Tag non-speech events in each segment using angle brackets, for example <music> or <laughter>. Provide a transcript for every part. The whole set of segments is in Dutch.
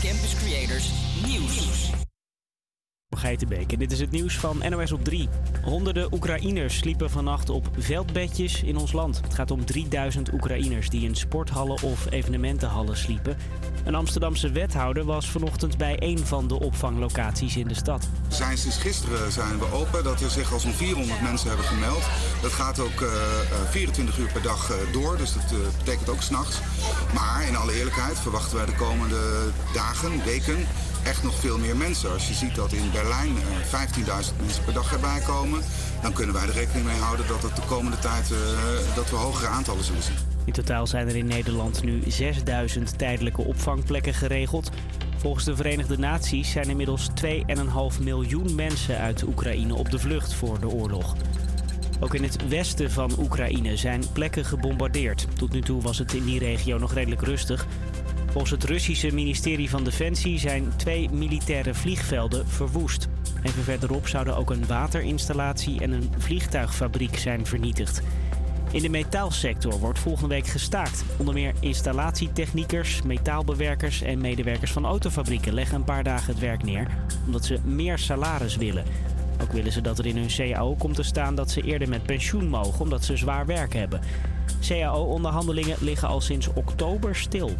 Campus Creators Nieuws. En dit is het nieuws van NOS op 3. Honderden Oekraïners sliepen vannacht op veldbedjes in ons land. Het gaat om 3000 Oekraïners die in sporthallen of evenementenhallen sliepen. Een Amsterdamse wethouder was vanochtend bij een van de opvanglocaties in de stad. Zijn sinds gisteren zijn we open, dat er zich al zo'n 400 mensen hebben gemeld. Dat gaat ook uh, 24 uur per dag uh, door, dus dat betekent ook s'nachts. Maar in alle eerlijkheid verwachten wij de komende dagen, weken echt nog veel meer mensen. Als je ziet dat in Berlijn 15.000 mensen per dag erbij komen, dan kunnen wij er rekening mee houden dat het de komende tijd uh, dat we hogere aantallen zullen zien. In totaal zijn er in Nederland nu 6000 tijdelijke opvangplekken geregeld. Volgens de Verenigde Naties zijn inmiddels 2,5 miljoen mensen uit Oekraïne op de vlucht voor de oorlog. Ook in het westen van Oekraïne zijn plekken gebombardeerd. Tot nu toe was het in die regio nog redelijk rustig. Volgens het Russische ministerie van Defensie zijn twee militaire vliegvelden verwoest. Even verderop zouden ook een waterinstallatie en een vliegtuigfabriek zijn vernietigd. In de metaalsector wordt volgende week gestaakt. Onder meer installatietechniekers, metaalbewerkers en medewerkers van autofabrieken leggen een paar dagen het werk neer omdat ze meer salaris willen. Ook willen ze dat er in hun CAO komt te staan dat ze eerder met pensioen mogen omdat ze zwaar werk hebben. CAO-onderhandelingen liggen al sinds oktober stil.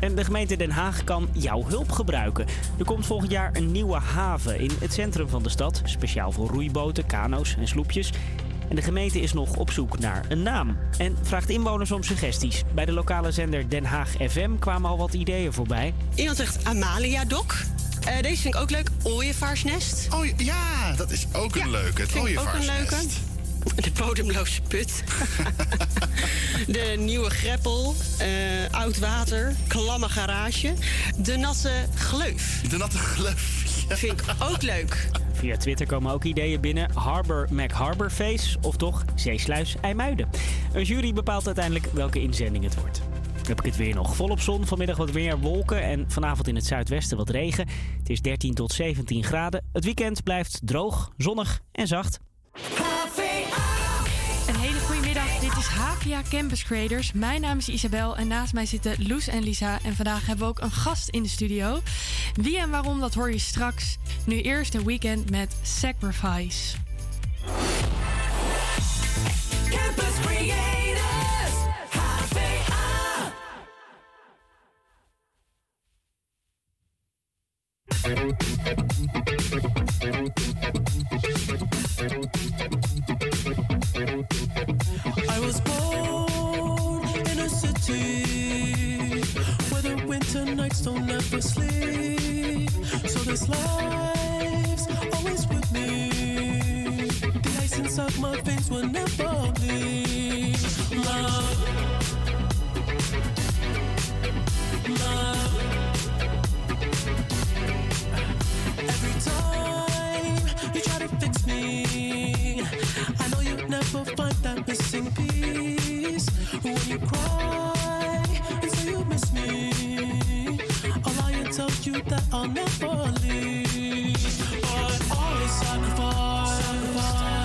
En de gemeente Den Haag kan jouw hulp gebruiken. Er komt volgend jaar een nieuwe haven in het centrum van de stad. Speciaal voor roeiboten, kano's en sloepjes. En de gemeente is nog op zoek naar een naam. En vraagt inwoners om suggesties. Bij de lokale zender Den Haag FM kwamen al wat ideeën voorbij. Iemand zegt Amalia Dok. Uh, deze vind ik ook leuk. Ooievaarsnest. Oh ja, dat is ook een leuke. Het ooievaarsnest. Ook een leuke. De bodemloze put. <laughs> de nieuwe greppel. Uh, oud water. Klamme garage. De natte gleuf. De natte gleuf. Ja. Vind ik ook leuk. Via Twitter komen ook ideeën binnen. Harbor Mac Harbor Face of toch Zeesluis IJmuiden. Een jury bepaalt uiteindelijk welke inzending het wordt. heb ik het weer nog. Volop zon, vanmiddag wat weer wolken en vanavond in het zuidwesten wat regen. Het is 13 tot 17 graden. Het weekend blijft droog, zonnig en zacht. Is Havia Campus Creators. Mijn naam is Isabel en naast mij zitten Loes en Lisa. En vandaag hebben we ook een gast in de studio. Wie en waarom, dat hoor je straks. Nu eerst een weekend met Sacrifice. Campus Creators, HVA. Nights don't ever sleep. So this life's always with me. The ice inside my veins will never bleed. Love, love. Every time you try to fix me, I know you never find that missing piece. When you cry and say you miss me, And tell you that I'll never leave. But always sacrifice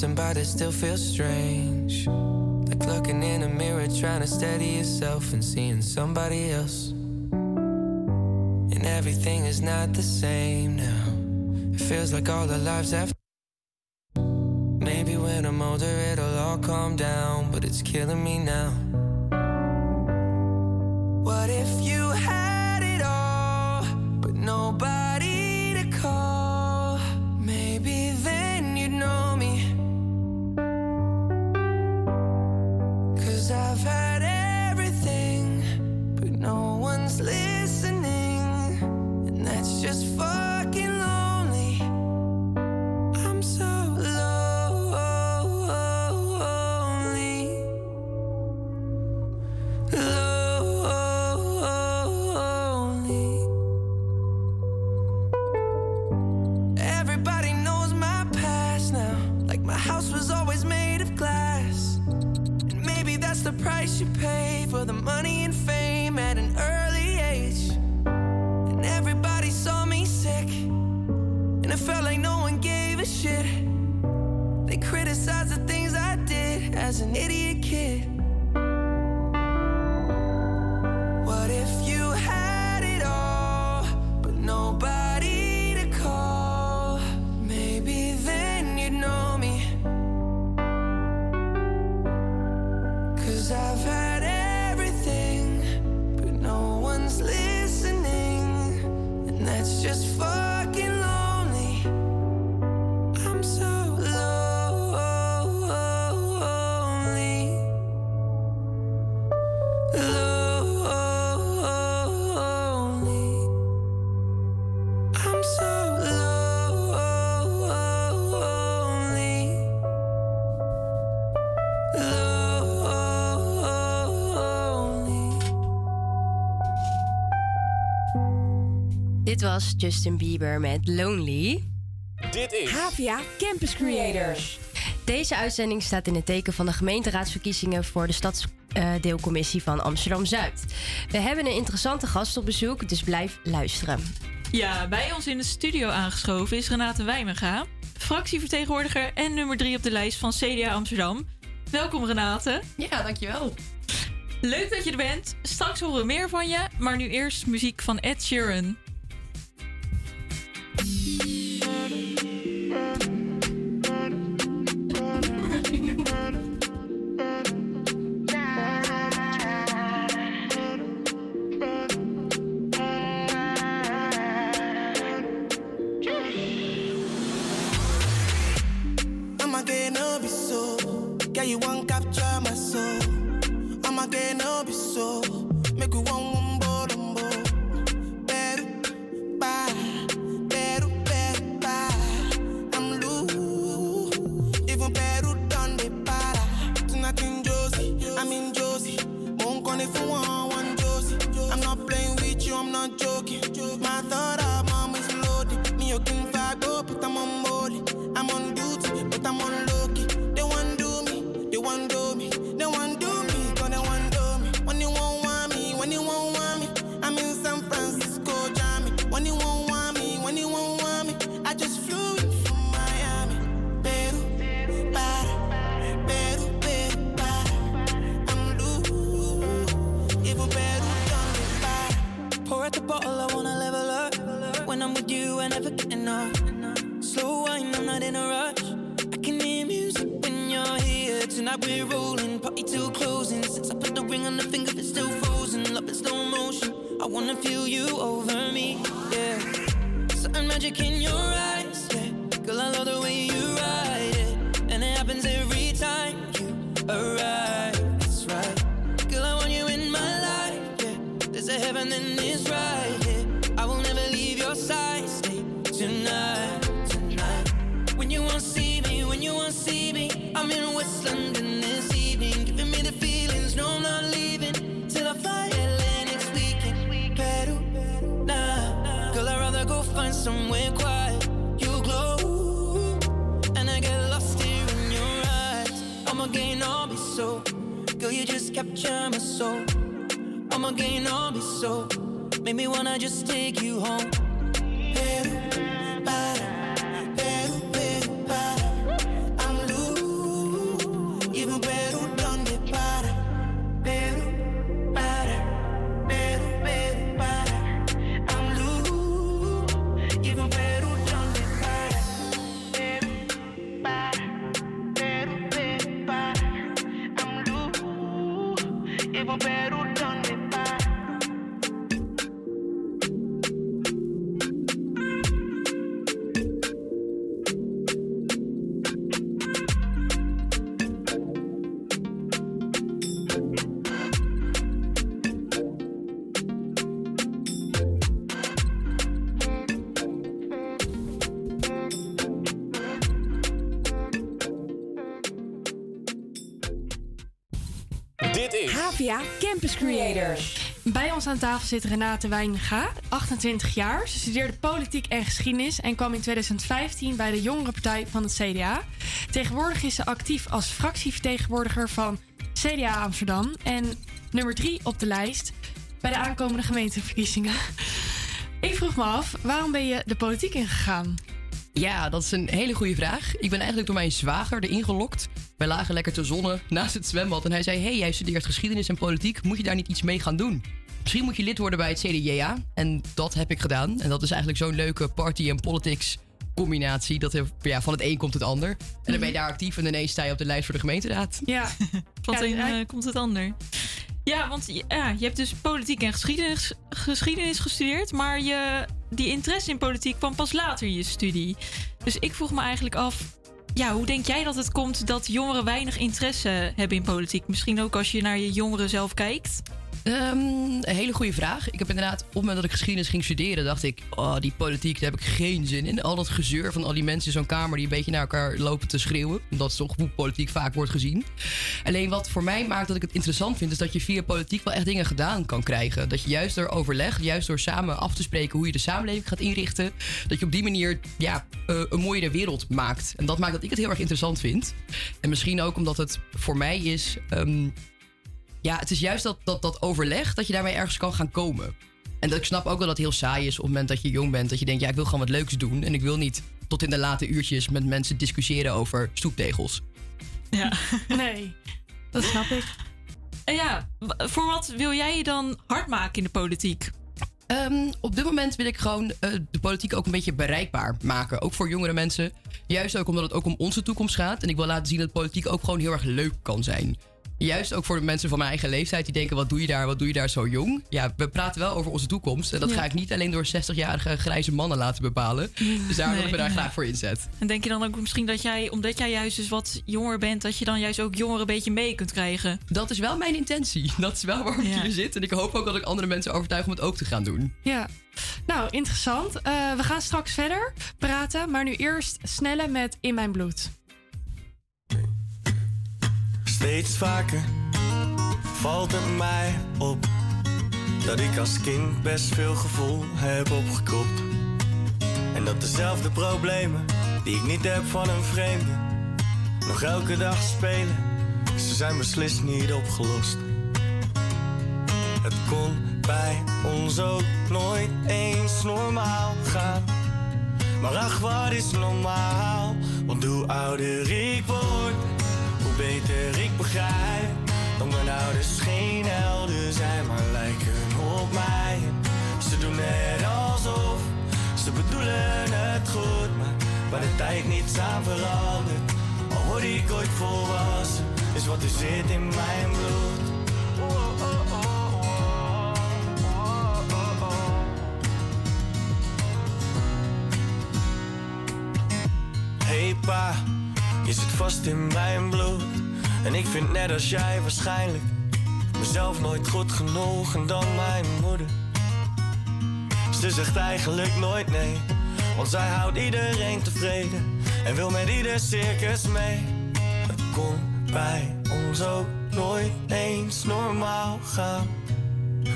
something about it still feels strange. Like looking in a mirror, trying to steady yourself and seeing somebody else. And everything is not the same now. It feels like all our lives have. They criticized the things I did as an idiot kid. Dit was Justin Bieber met Lonely. Dit is Havia Campus Creators. Deze uitzending staat in het teken van de gemeenteraadsverkiezingen voor de stadsdeelcommissie van Amsterdam Zuid. We hebben een interessante gast op bezoek, dus blijf luisteren. Ja, bij ons in de studio aangeschoven is Renate Wijmenga, fractievertegenwoordiger en nummer 3 op de lijst van CDA Amsterdam. Welkom Renate. Ja, dankjewel. Leuk dat je er bent. Straks horen we meer van je, maar nu eerst muziek van Ed Sheeran. Yeah, you won't capture my soul. I'ma get no be so. Here. We're rolling, party till closing. Since I put the ring on the finger, it's still frozen. Love in slow motion. I wanna feel you over me, yeah. Certain magic in your eyes, yeah. Girl, I love the way you ride it, and it happens every time you arrive. I'm in West London this evening, giving me the feelings. No, not leaving till I fly LA next weekend. Peru, nah. Girl, I'd rather go find somewhere quiet. You glow, and I get lost here in your eyes. I'm again, I'll be so. Girl, you just capture my soul. I'm again, I'll be so. Make me wanna just take you home. Peru, para, Campus Creators. Bij ons aan tafel zit Renate Wijnga, 28 jaar. Ze studeerde politiek en geschiedenis en kwam in 2015 bij de jongere partij van het CDA. Tegenwoordig is ze actief als fractievertegenwoordiger van CDA Amsterdam en nummer 3 op de lijst bij de aankomende gemeenteverkiezingen. Ik vroeg me af, waarom ben je de politiek ingegaan? Ja, dat is een hele goede vraag. Ik ben eigenlijk door mijn zwager erin gelokt. Wij lagen lekker te zonnen naast het zwembad. En hij zei: Hey, jij studeert geschiedenis en politiek. Moet je daar niet iets mee gaan doen? Misschien moet je lid worden bij het CDJA. En dat heb ik gedaan. En dat is eigenlijk zo'n leuke party- en politics combinatie. Dat er, ja, van het een komt het ander. En dan ben je daar actief en ineens sta je op de lijst voor de gemeenteraad. Ja. <laughs> Van het een eh, komt het ander. Ja, want ja, je hebt dus politiek en geschiedenis, geschiedenis gestudeerd, maar je, die interesse in politiek kwam pas later in je studie. Dus ik vroeg me eigenlijk af, ja, hoe denk jij dat het komt dat jongeren weinig interesse hebben in politiek? Misschien ook als je naar je jongeren zelf kijkt? Ehm, een hele goede vraag. Ik heb inderdaad, op het moment dat ik geschiedenis ging studeren, dacht ik: Oh, die politiek, daar heb ik geen zin in. Al dat gezeur van al die mensen in zo'n kamer die een beetje naar elkaar lopen te schreeuwen. Dat is toch hoe politiek vaak wordt gezien. Alleen wat voor mij maakt dat ik het interessant vind, is dat je via politiek wel echt dingen gedaan kan krijgen. Dat je juist door overleg, juist door samen af te spreken hoe je de samenleving gaat inrichten, dat je op die manier ja, eh, een mooiere wereld maakt. En dat maakt dat ik het heel erg interessant vind. En misschien ook omdat het voor mij is. ehm, ja, het is juist dat, dat, dat overleg dat je daarmee ergens kan gaan komen. En dat, ik snap ook wel dat het heel saai is op het moment dat je jong bent. Dat je denkt, ja, ik wil gewoon wat leuks doen. En ik wil niet tot in de late uurtjes met mensen discussiëren over stoeptegels. Ja. <laughs> Nee, dat snap ik. En ja, w- voor wat wil jij je dan hard maken in de politiek? Ehm, op dit moment wil ik gewoon eh, de politiek ook een beetje bereikbaar maken. Ook voor jongere mensen. Juist ook omdat het ook om onze toekomst gaat. En ik wil laten zien dat politiek ook gewoon heel erg leuk kan zijn. Juist ook voor de mensen van mijn eigen leeftijd die denken: wat doe je daar, wat doe je daar zo jong? Ja, we praten wel over onze toekomst. En dat Ja. ga ik niet alleen door 60-jarige grijze mannen laten bepalen. Dus daar wil ik Nee, me daar nee. graag voor inzet. En denk je dan ook misschien dat jij, omdat jij juist dus wat jonger bent, dat je dan juist ook jongeren een beetje mee kunt krijgen? Dat is wel mijn intentie. <laughs> Dat is wel waarom ik hier zit. En ik hoop ook dat ik andere mensen overtuig om het ook te gaan doen. Ja, nou interessant. Eh, we gaan straks verder praten, maar nu eerst snelle met In Mijn Bloed. Steeds vaker valt het mij op dat ik als kind best veel gevoel heb opgekropt. En dat dezelfde problemen die ik niet heb van een vreemde nog elke dag spelen, ze zijn beslist niet opgelost. Het kon bij ons ook nooit eens normaal gaan. Maar ach, wat is normaal? Want hoe ouder ik word, hoe beter tijd niets aan verandert. Al word ik ooit volwassen, is wat er zit in mijn bloed. Hey pa, je zit vast in mijn bloed. En ik vind net als jij waarschijnlijk mezelf nooit goed genoeg en dan mijn moeder. Ze zegt eigenlijk nooit nee, want zij houdt iedereen tevreden en wil met ieder circus mee. Het kon bij ons ook nooit eens normaal gaan.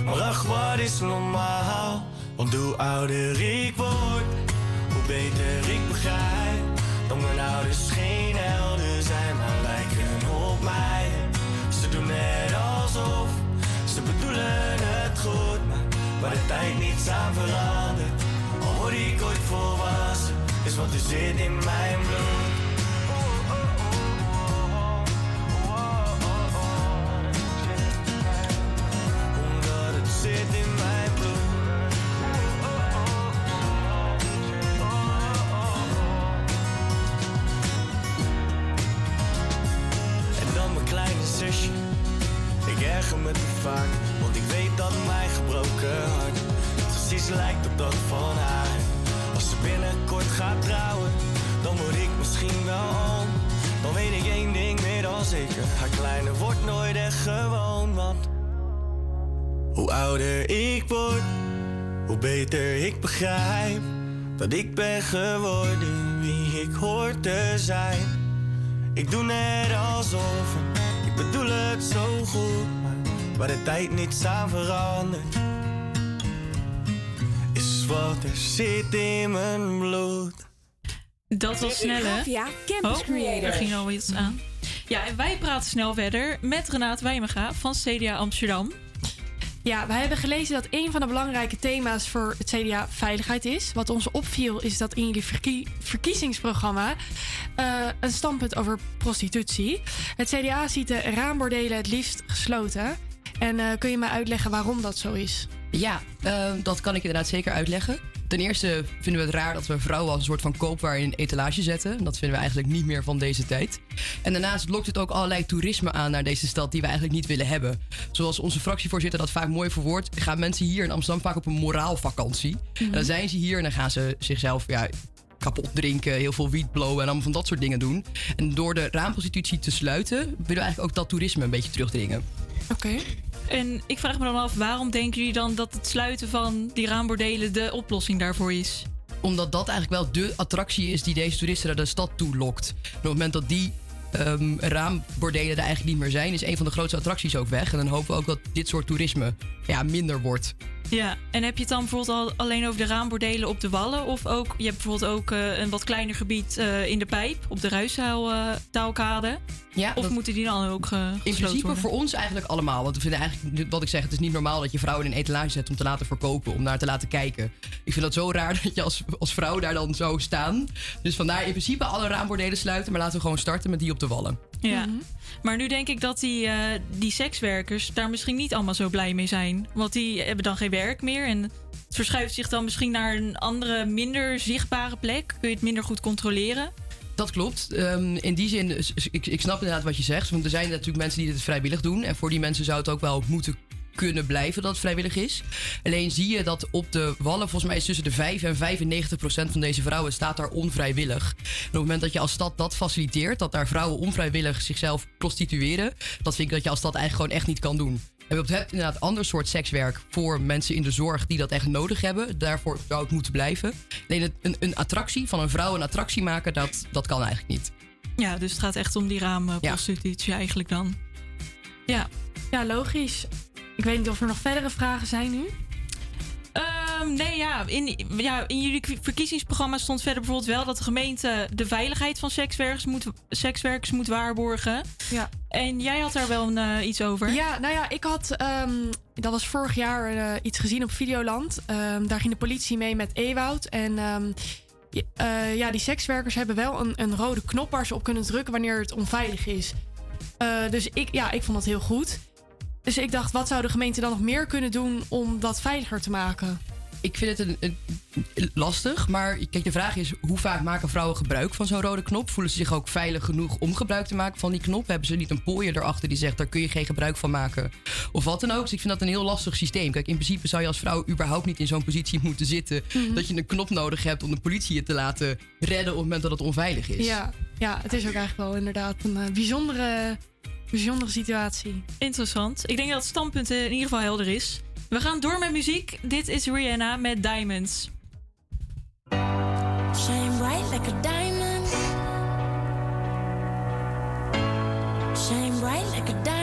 Maar ach, wat is normaal? Want hoe ouder ik word, hoe beter ik begrijp. Dat mijn ouders geen helden zijn, maar lijken op mij. Ze doen net alsof ze bedoelen het goed, maar waar de tijd niets aan verandert. Word ik ooit volwassen, is wat er zit in mijn bloed. Dat ik ben geworden wie ik hoor te zijn. Ik doe net alsof, ik bedoel het zo goed, maar waar de tijd niets aan verandert, is wat er zit in mijn bloed. Dat was snel, hè? Ja, Campus oh, Creators. Er ging al iets aan. Ja, en wij praten snel verder met Renate Wijmega van CDA Amsterdam. Ja, wij hebben gelezen dat een van de belangrijke thema's voor het CDA veiligheid is. Wat ons opviel is dat in jullie verkie- verkiezingsprogramma eh, een standpunt over prostitutie. Het CDA ziet de raambordelen het liefst gesloten. En eh, kun je mij uitleggen waarom dat zo is? Ja, eh, dat kan ik inderdaad zeker uitleggen. Ten eerste vinden we het raar dat we vrouwen als een soort van koopwaar in een etalage zetten. Dat vinden we eigenlijk niet meer van deze tijd. En daarnaast lokt het ook allerlei toerisme aan naar deze stad die we eigenlijk niet willen hebben. Zoals onze fractievoorzitter dat vaak mooi verwoordt, gaan mensen hier in Amsterdam vaak op een moraalvakantie. En dan zijn ze hier en dan gaan ze zichzelf ja, kapot drinken, heel veel wiet blowen en allemaal van dat soort dingen doen. En door de raamprostitutie te sluiten, willen we eigenlijk ook dat toerisme een beetje terugdringen. Oké. En ik vraag me dan af, waarom denken jullie dan dat het sluiten van die raambordelen de oplossing daarvoor is? Omdat dat eigenlijk wel de attractie is die deze toeristen naar de stad toe lokt. En op het moment dat die ehm, raambordelen er eigenlijk niet meer zijn, is een van de grootste attracties ook weg. En dan hopen we ook dat dit soort toerisme ja, minder wordt. Ja, en heb je het dan bijvoorbeeld al alleen over de raambordelen op de Wallen? Of ook, je hebt bijvoorbeeld ook eh, een wat kleiner gebied eh, in de Pijp, op de Ruishouwtaalkade? Ja, of moeten die dan ook uh, In principe voor ons eigenlijk allemaal. Want we vinden eigenlijk, wat ik zeg, het is niet normaal dat je vrouwen in een etalage zet om te laten verkopen, om naar te laten kijken. Ik vind dat zo raar <laughs> dat je als, als vrouw daar dan zou staan. Dus vandaar in principe alle raambordelen sluiten, maar laten we gewoon starten met die op de wallen. Ja, maar nu denk ik dat die, eh, die sekswerkers daar misschien niet allemaal zo blij mee zijn. Want die hebben dan geen werk meer en het verschuift zich dan misschien naar een andere, minder zichtbare plek. Kun je het minder goed controleren? Dat klopt. Ehm, in die zin, ik, ik snap inderdaad wat je zegt. Want er zijn natuurlijk mensen die dit vrijwillig doen. En voor die mensen zou het ook wel moeten kunnen blijven dat het vrijwillig is. Alleen zie je dat op de wallen, volgens mij is tussen de 5 en 95 procent van deze vrouwen staat daar onvrijwillig. En op het moment dat je als stad dat faciliteert, dat daar vrouwen onvrijwillig zichzelf prostitueren, dat vind ik dat je als stad eigenlijk gewoon echt niet kan doen. En je hebt inderdaad ander soort sekswerk voor mensen in de zorg die dat echt nodig hebben. Daarvoor zou het moeten blijven. Alleen een, een attractie van een vrouw een attractie maken, dat, dat kan eigenlijk niet. Ja, dus het gaat echt om die raamprostitutie eigenlijk dan. Ja. Ja, logisch. Ik weet niet of er nog verdere vragen zijn nu. Ehm, nee, ja in, ja. in jullie verkiezingsprogramma stond verder bijvoorbeeld wel dat de gemeente de veiligheid van sekswerkers moet, sekswerkers moet waarborgen. Ja. En jij had daar wel een, eh, iets over. Ja, nou ja, ik had, ehm, dat was vorig jaar eh, iets gezien op Videoland. Ehm, daar ging de politie mee met Ewoud. En eh, ja, die sekswerkers hebben wel een, een rode knop waar ze op kunnen drukken wanneer het onveilig is. Dus ik, ja, ik vond dat heel goed. Dus ik dacht, wat zou de gemeente dan nog meer kunnen doen om dat veiliger te maken? Ik vind het een, een- lastig, maar kijk, de vraag is: hoe vaak maken vrouwen gebruik van zo'n rode knop? Voelen ze zich ook veilig genoeg om gebruik te maken van die knop? Hebben ze niet een pooier erachter die zegt: daar kun je geen gebruik van maken? Of wat dan ook. Dus ik vind dat een heel lastig systeem. Kijk, in principe zou je als vrouw überhaupt niet in zo'n positie moeten zitten Mhm. dat je een knop nodig hebt om de politie je te laten redden op het moment dat het onveilig is. Ja, ja, het is ook eigenlijk wel inderdaad een eh, bijzondere, bijzondere situatie. Interessant. Ik denk dat het standpunt in ieder geval helder is. We gaan door met muziek. Dit is Rihanna met Diamonds. Shine bright like a diamond. Shine bright like a diamond.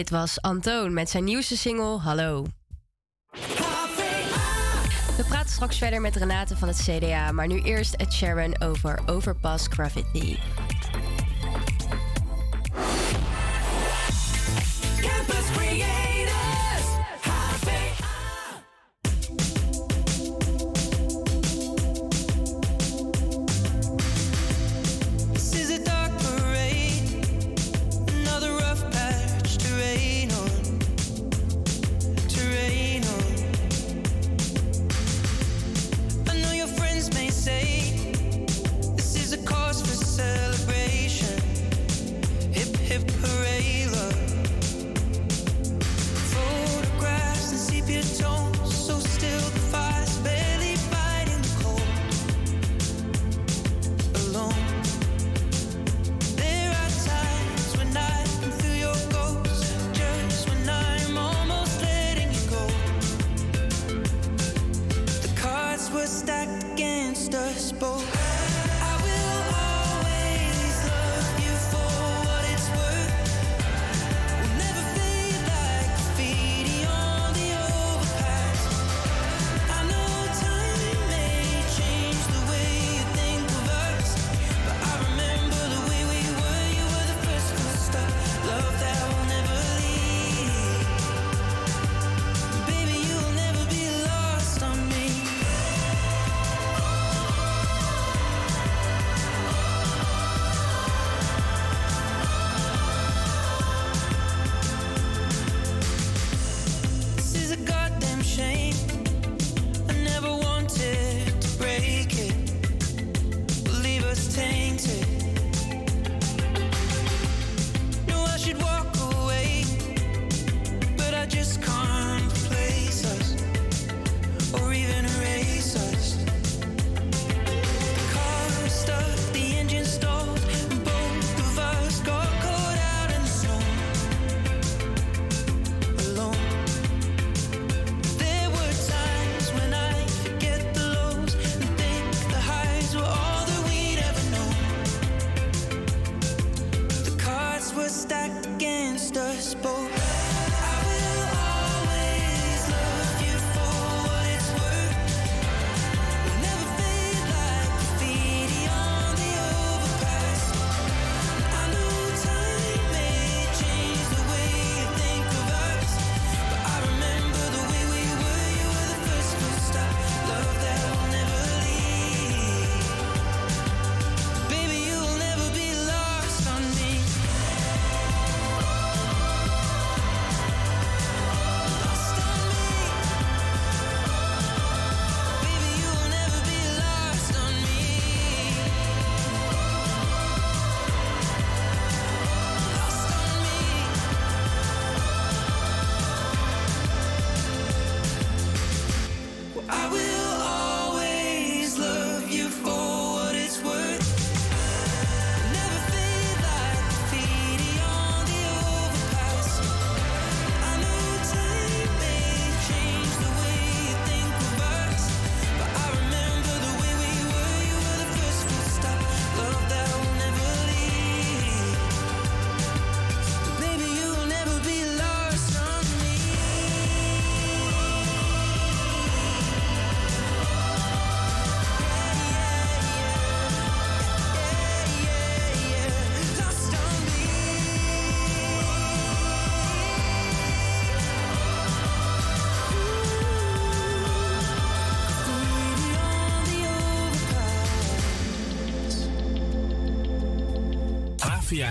Dit was Antoon met zijn nieuwste single Hallo. We praten straks verder met Renate van het CDA, maar nu eerst het Sharon over Overpass Graffiti.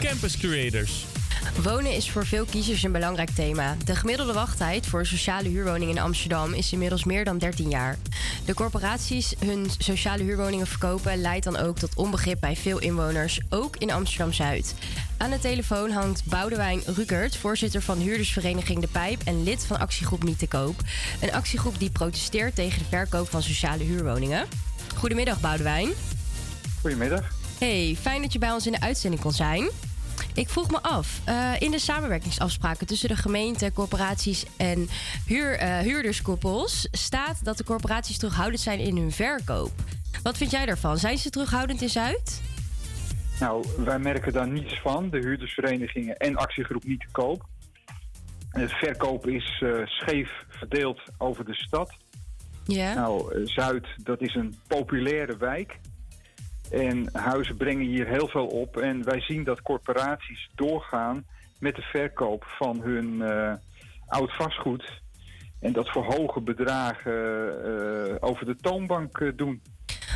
Campus Creators. Wonen is voor veel kiezers een belangrijk thema. De gemiddelde wachttijd voor sociale huurwoningen in Amsterdam is inmiddels meer dan 13 jaar. De corporaties hun sociale huurwoningen verkopen leidt dan ook tot onbegrip bij veel inwoners, ook in Amsterdam Zuid. Aan de telefoon hangt Boudewijn Rukert, voorzitter van huurdersvereniging De Pijp en lid van actiegroep Niet te Koop. Een actiegroep die protesteert tegen de verkoop van sociale huurwoningen. Goedemiddag Boudewijn. Goedemiddag. Hey, fijn dat je bij ons in de uitzending kon zijn. Ik vroeg me af, eh, in de samenwerkingsafspraken tussen de gemeente, corporaties en huur, eh, huurderskoppels staat dat de corporaties terughoudend zijn in hun verkoop. Wat vind jij daarvan? Zijn ze terughoudend in Zuid? Nou, wij merken daar niets van, de huurdersverenigingen en actiegroep niet te koop. Het verkoop is eh, scheef verdeeld over de stad. Ja. Nou, Zuid, dat is een populaire wijk. En huizen brengen hier heel veel op. En wij zien dat corporaties doorgaan met de verkoop van hun eh, oud vastgoed. En dat voor hoge bedragen eh, over de toonbank eh, doen.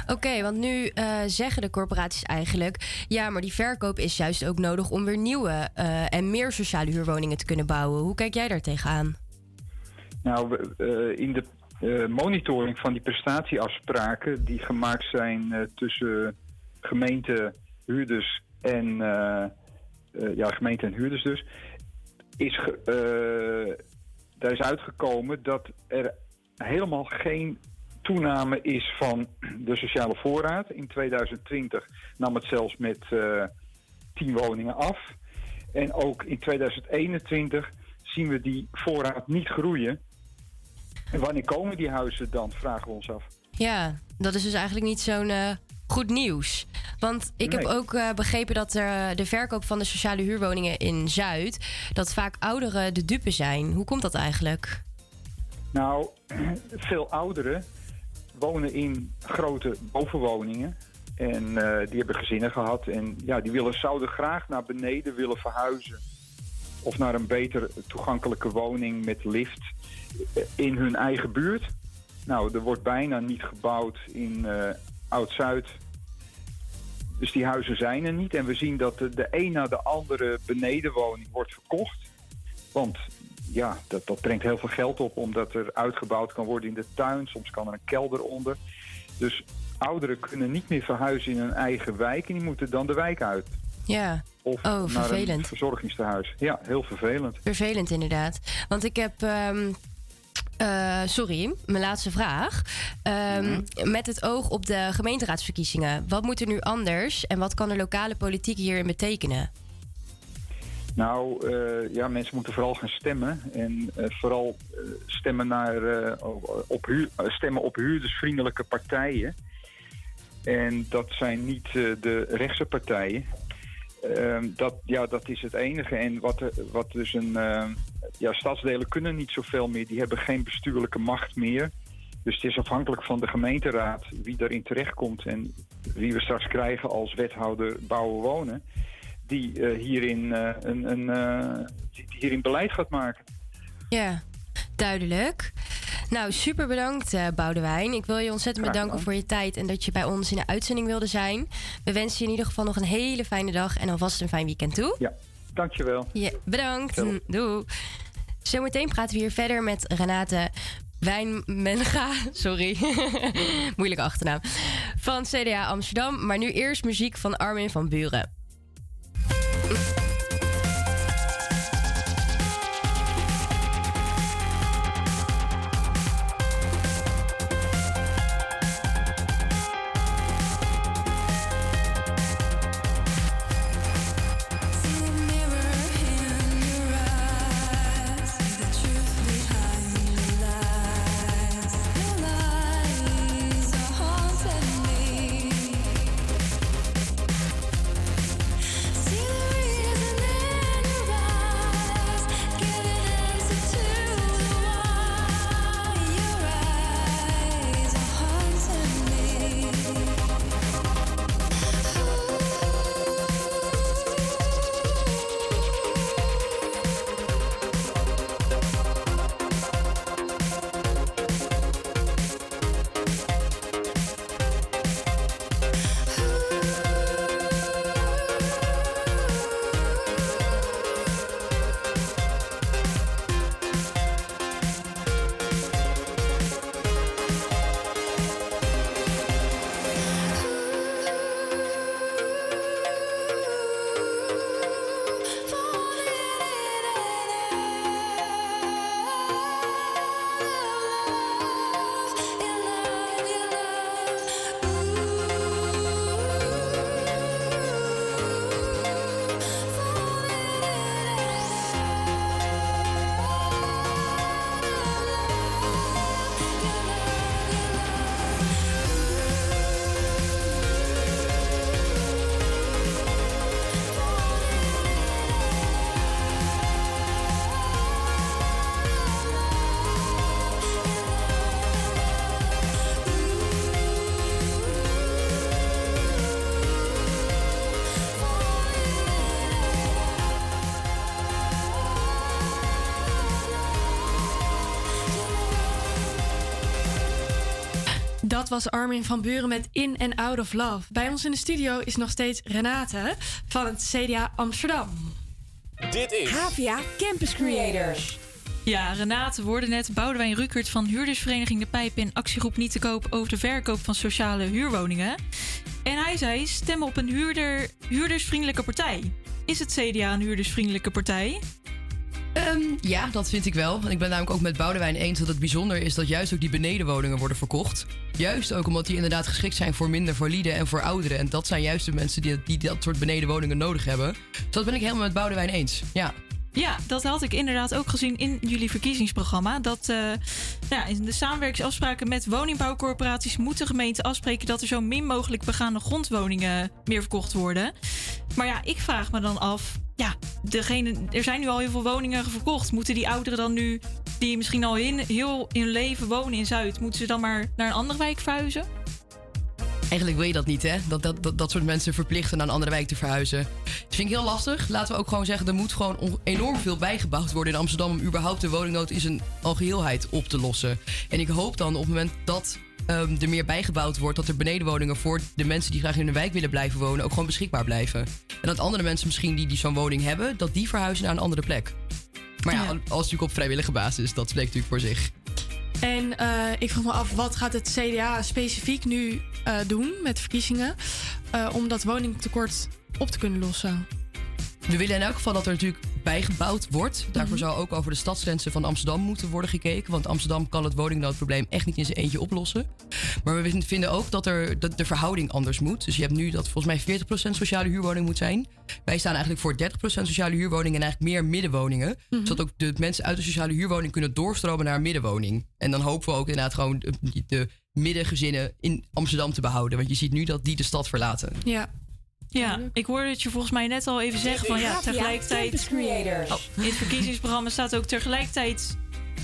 Oké, want nu zeggen de corporaties eigenlijk... ja, maar die verkoop is juist ook nodig om weer nieuwe en meer sociale huurwoningen te kunnen bouwen. Hoe kijk jij daar tegenaan? Nou, in de monitoring van die prestatieafspraken die gemaakt zijn tussen gemeente, huurders en eh, eh, ja, gemeente en huurders dus, is eh, daar is uitgekomen dat er helemaal geen toename is van de sociale voorraad. In 2020 nam het zelfs met eh 10 woningen af. En ook in 2021 zien we die voorraad niet groeien. En wanneer komen die huizen dan, vragen we ons af. Ja, dat is dus eigenlijk niet zo'n goed nieuws. Want ik heb ook eh, begrepen dat er, de verkoop van de sociale huurwoningen in Zuid... dat vaak ouderen de dupe zijn. Hoe komt dat eigenlijk? Nou, <clears throat> veel ouderen wonen in grote bovenwoningen. En eh, die hebben gezinnen gehad. En ja, die willen, zouden graag naar beneden willen verhuizen. Of naar een beter toegankelijke woning met lift eh, in hun eigen buurt. Nou, er wordt bijna niet gebouwd in eh, Oud-Zuid. Dus die huizen zijn er niet. En we zien dat de, de een na de andere benedenwoning wordt verkocht. Want ja, dat, dat brengt heel veel geld op omdat er uitgebouwd kan worden in de tuin. Soms kan er een kelder onder. Dus ouderen kunnen niet meer verhuizen in hun eigen wijk en die moeten dan de wijk uit. Ja. Of oh, naar een vervelend. verzorgingstehuis. Ja, heel vervelend. Vervelend inderdaad. Want ik heb. ehm, eh, sorry, mijn laatste vraag. Ehm, Met het oog op de gemeenteraadsverkiezingen. Wat moet er nu anders en wat kan de lokale politiek hierin betekenen? Nou, eh, ja, mensen moeten vooral gaan stemmen. En eh, vooral stemmen, naar, op huur, stemmen op huurdersvriendelijke partijen. En dat zijn niet de rechtse partijen. Ehm, dat, ja, dat is het enige. En wat, er- wat dus een. eh, ja, stadsdelen kunnen niet zoveel meer. Die hebben geen bestuurlijke macht meer. Dus het is afhankelijk van de gemeenteraad wie daarin terechtkomt. En wie we straks krijgen als wethouder bouwen wonen. Die, eh, hierin, eh, een, een, eh, die hierin beleid gaat maken. Ja, duidelijk. Nou, super bedankt, eh Boudewijn. Ik wil je ontzettend bedanken voor je tijd en dat je bij ons in de uitzending wilde zijn. We wensen je in ieder geval nog een hele fijne dag en alvast een fijn weekend toe. Ja, dankjewel. Ja, bedankt. <laughs> Doei. Zometeen praten we hier verder met Renate Wijnmenga. <laughs> Sorry. <laughs> Moeilijke achternaam. Van CDA Amsterdam. Maar nu eerst muziek van Armin van Buren. Was Armin van Buren met In and Out of Love. Bij ons in de studio is nog steeds Renate van het CDA Amsterdam. Dit is Havia Campus Creators. Ja, Renate woorde net Boudewijn Rukert van huurdersvereniging De Pijp in actiegroep Niet te Koop over de verkoop van sociale huurwoningen. En hij zei: stem op een huurder, huurdersvriendelijke partij. Is het CDA een huurdersvriendelijke partij? Ehm, ja, dat vind ik wel. Ik ben namelijk ook met Boudewijn eens dat het bijzonder is dat juist ook die benedenwoningen worden verkocht. Juist ook omdat die inderdaad geschikt zijn voor minder valide en voor ouderen. En dat zijn juist de mensen die, die dat soort benedenwoningen nodig hebben. Dus dat ben ik helemaal met Boudewijn eens. Ja. Ja, dat had ik inderdaad ook gezien in jullie verkiezingsprogramma. Dat uh, ja, in de samenwerkingsafspraken met woningbouwcorporaties moeten gemeenten afspreken dat er zo min mogelijk begaande grondwoningen meer verkocht worden. Maar ja, ik vraag me dan af. Ja, degene, er zijn nu al heel veel woningen verkocht. Moeten die ouderen dan nu, die misschien al in, heel in leven wonen in Zuid, moeten ze dan maar naar een andere wijk verhuizen? Eigenlijk wil je dat niet, hè? Dat, dat, dat, dat soort mensen verplichten naar een andere wijk te verhuizen. Dat vind ik heel lastig. Laten we ook gewoon zeggen, er moet gewoon enorm veel bijgebouwd worden in Amsterdam om überhaupt de woningnood in zijn algeheelheid op te lossen. En ik hoop dan op het moment dat um, er meer bijgebouwd wordt, dat er benedenwoningen voor de mensen die graag in de wijk willen blijven wonen ook gewoon beschikbaar blijven. En dat andere mensen misschien die, die zo'n woning hebben, dat die verhuizen naar een andere plek. Maar ja, als natuurlijk op vrijwillige basis, dat spreekt natuurlijk voor zich. En uh, ik vroeg me af, wat gaat het CDA specifiek nu uh, doen met verkiezingen uh, om dat woningtekort op te kunnen lossen? We willen in elk geval dat er natuurlijk bijgebouwd wordt. Daarvoor zou ook over de stadsgrenzen van Amsterdam moeten worden gekeken. Want Amsterdam kan het woningnoodprobleem echt niet in zijn eentje oplossen. Maar we vinden ook dat, er, dat de verhouding anders moet. Dus je hebt nu dat volgens mij 40% sociale huurwoning moet zijn. Wij staan eigenlijk voor 30% sociale huurwoningen en eigenlijk meer middenwoningen. Mm Zodat ook de mensen uit de sociale huurwoning kunnen doorstromen naar middenwoning. En dan hopen we ook inderdaad gewoon de, de middengezinnen in Amsterdam te behouden. Want je ziet nu dat die de stad verlaten. Ja, ja, ik hoorde het je volgens mij net al even zeggen van ja, tegelijkertijd. Oh, in het verkiezingsprogramma staat ook tegelijkertijd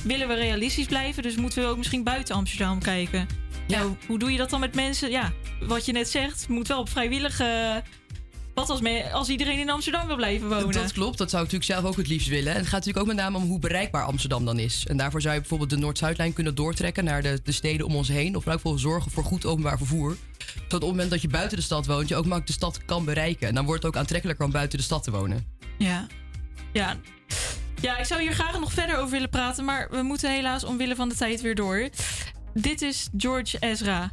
willen we realistisch blijven, dus moeten we ook misschien buiten Amsterdam kijken. Ja. Nou, hoe doe je dat dan met mensen? Ja, wat je net zegt, moet wel op vrijwillige wat als, als iedereen in Amsterdam wil blijven wonen? Dat klopt, dat zou ik natuurlijk zelf ook het liefst willen. En het gaat natuurlijk ook met name om hoe bereikbaar Amsterdam dan is. En daarvoor zou je bijvoorbeeld de Noord-Zuidlijn kunnen doortrekken naar de, de steden om ons heen. Of ook voor zorgen voor goed openbaar vervoer. Tot op het moment dat je buiten de stad woont, je ook makkelijk de stad kan bereiken. En dan wordt het ook aantrekkelijker om buiten de stad te wonen. Ja, ja. Ja, ik zou hier graag nog verder over willen praten, maar we moeten helaas omwille van de tijd weer door. Dit is George Ezra.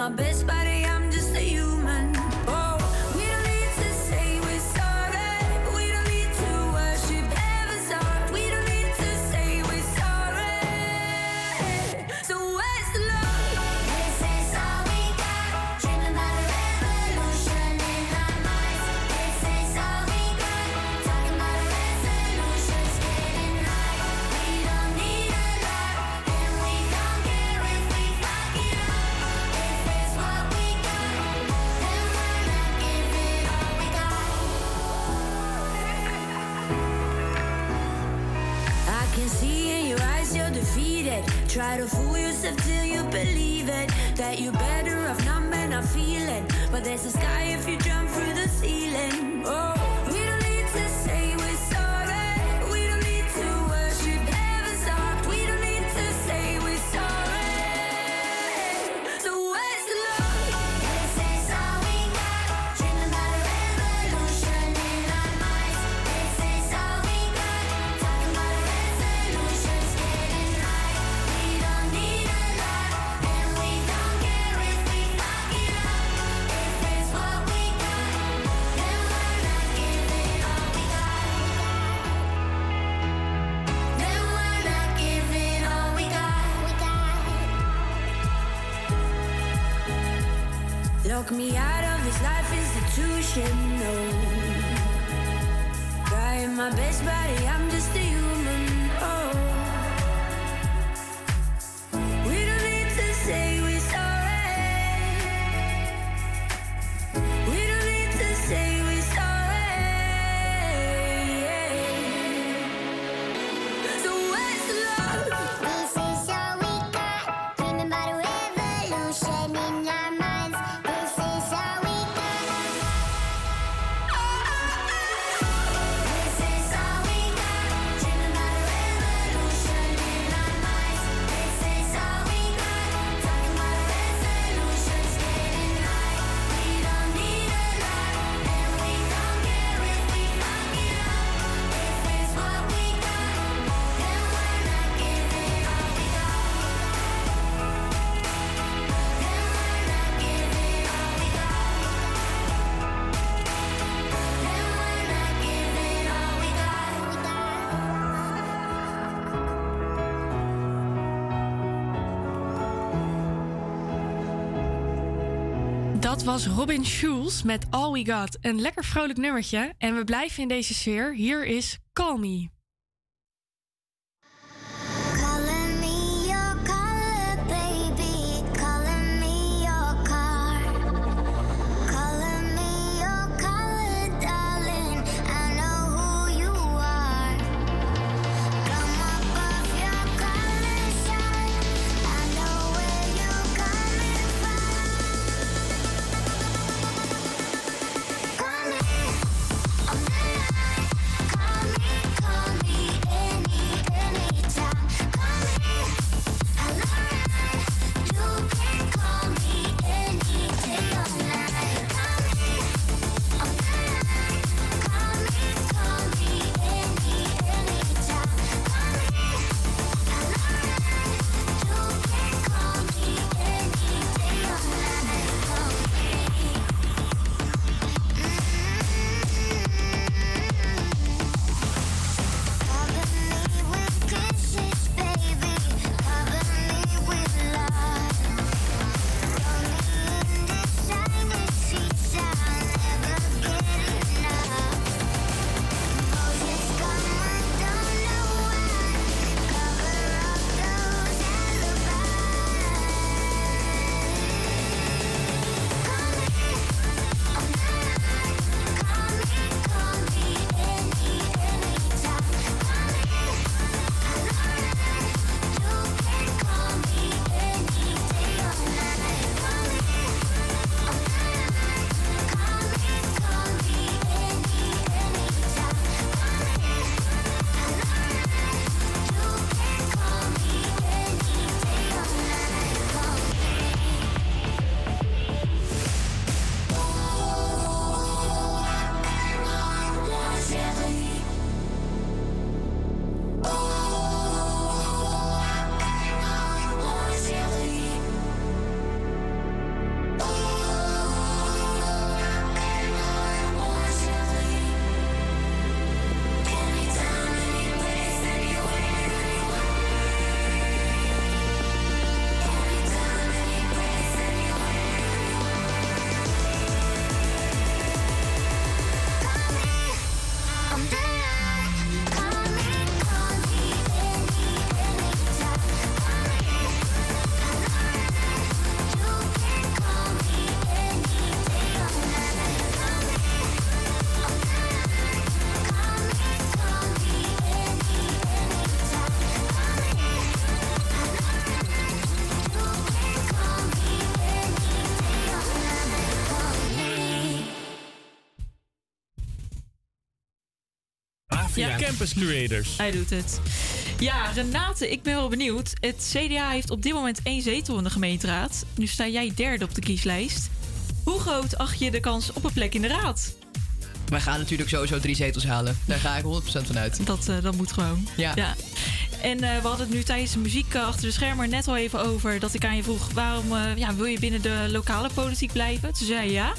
my bed. Dat was Robin Schulz met All We Got. Een lekker vrolijk nummertje. En we blijven in deze sfeer. Hier is Call Me. Ja. Campus Creators. Hij doet het. Ja, Renate, ik ben wel benieuwd. Het CDA heeft op dit moment één zetel in de gemeenteraad. Nu sta jij derde op de kieslijst. Hoe groot acht je de kans op een plek in de raad? Wij gaan natuurlijk sowieso drie zetels halen. Daar ga ik 100% van uit. Dat, eh, dat moet gewoon. Ja. En eh, we hadden het nu tijdens de muziek eh, achter de schermen net al even over dat ik aan je vroeg: waarom eh, ja, wil je binnen de lokale politiek blijven? Toen zei je ja.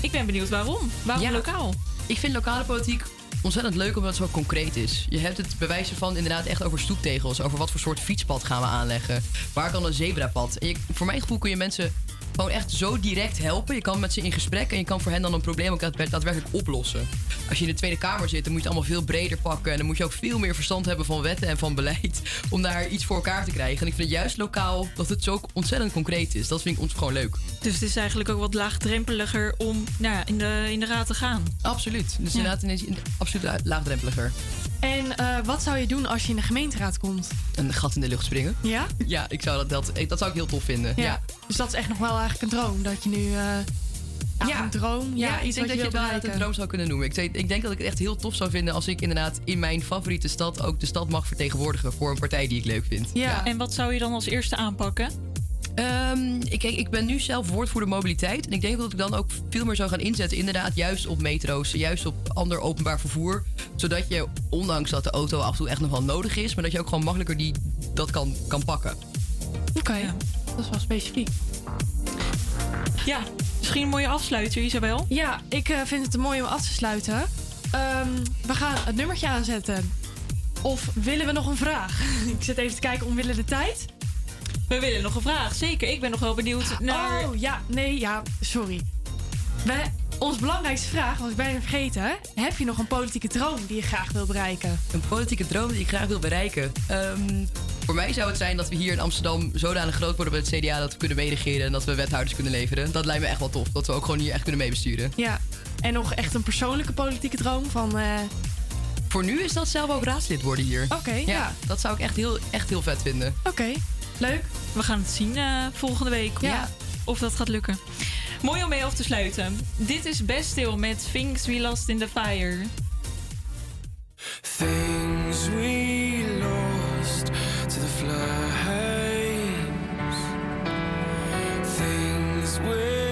Ik ben benieuwd waarom. Waarom Ja. lokaal? Ik vind lokale politiek ontzettend leuk omdat het zo concreet is. Je hebt het bewijzen van inderdaad echt over stoeptegels. Over wat voor soort fietspad gaan we aanleggen. Waar kan een zebrapad? Voor mijn gevoel kun je mensen gewoon echt zo direct helpen. Je kan met ze in gesprek en je kan voor hen dan een probleem ook daadwer- daadwerkelijk oplossen. Als je in de Tweede Kamer zit, dan moet je het allemaal veel breder pakken. En dan moet je ook veel meer verstand hebben van wetten en van beleid. <laughs> Om daar iets voor elkaar te krijgen. En ik vind het juist lokaal dat het zo ontzettend concreet is. Dat vind ik ons gewoon leuk. Dus het is eigenlijk ook wat laagdrempeliger om nou ja, in, de, in de raad te gaan. Absoluut. Dus inderdaad ineens in- absoluut laagdrempeliger. En eh, wat zou je doen als je in de gemeenteraad komt? Een gat in de lucht springen. Ja? Ja, ik zou dat, dat, dat zou ik heel tof vinden. Ja. Dus dat is echt nog wel eigenlijk een droom. Dat je nu... eh, ja, een droom. Ja, Ja, ik iets denk wat dat je wel uit een droom zou kunnen noemen. Ik, denk- ik denk dat ik het echt heel tof zou vinden als ik inderdaad in mijn favoriete stad ook de stad mag vertegenwoordigen voor een partij die ik leuk vind. En wat zou je dan als eerste aanpakken? Ehm, ik, ik ben nu zelf woordvoerder mobiliteit. En ik denk dat ik dan ook veel meer zou gaan inzetten, inderdaad, juist op metro's, juist op ander openbaar vervoer. Zodat je, ondanks dat de auto af en toe echt nog wel nodig is, maar dat je ook gewoon makkelijker die, dat kan, kan pakken. Oké, dat is wel specifiek. Ja, misschien een mooie afsluiter, Isabel. Ja, ik eh, vind het een mooi om af te sluiten. Ehm, we gaan het nummertje aanzetten. Of willen we nog een vraag? <laughs> ik zit even te kijken omwille de tijd. We willen nog een vraag, zeker. Ik ben nog wel benieuwd naar... Oh, ja, nee, ja, sorry. We, ons belangrijkste vraag, was ik bijna vergeten. Heb je nog een politieke droom die je graag wil bereiken? Een politieke droom die ik graag wil bereiken. Ehm, voor mij zou het zijn dat we hier in Amsterdam zodanig groot worden bij het CDA dat we kunnen meeregeren en dat we wethouders kunnen leveren. Dat lijkt me echt wel tof. Dat we ook gewoon hier echt kunnen meebesturen. Ja, en nog echt een persoonlijke politieke droom van... eh, Voor nu is dat zelf ook raadslid worden hier. Oké, ja. Dat zou ik echt heel, echt heel vet vinden. Oké, leuk. We gaan het zien eh, volgende week. Ja. Of dat gaat lukken. Mooi om mee af te sluiten. Dit is Best Stil met Things We Lost in the Fire. Things we lost to the flames. Things we'll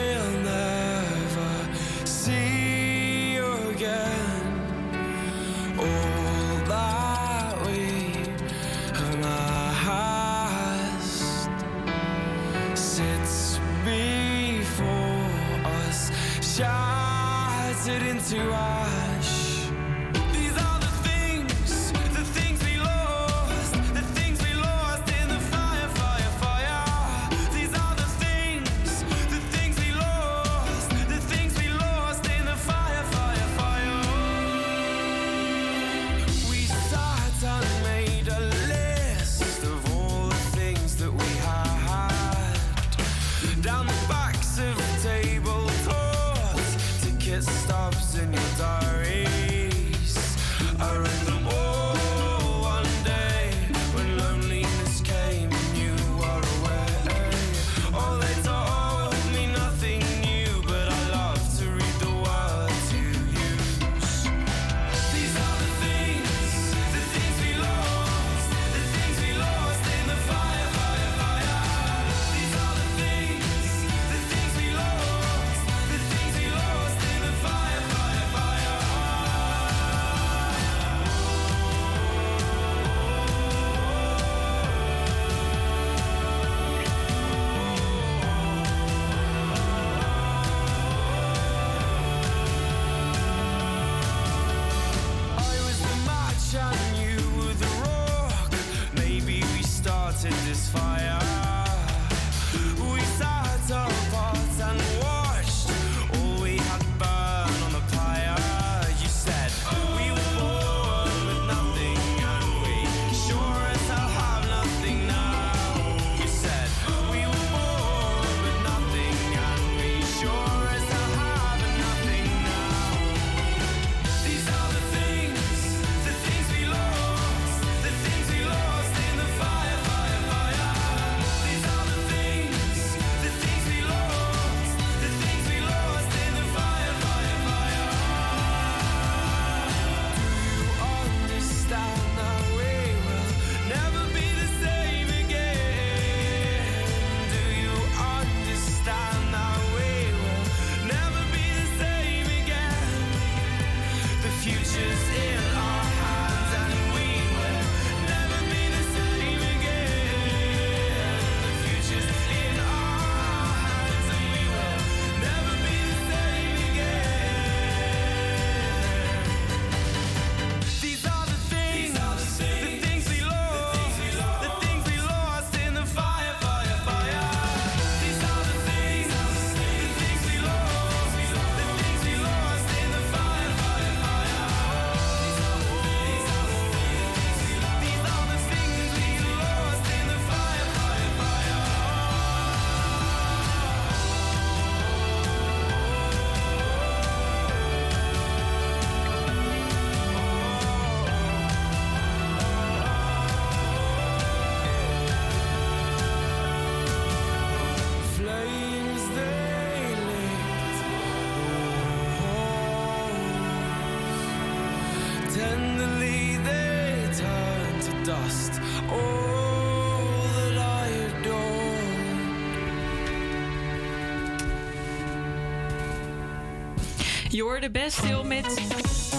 Je hoorde best met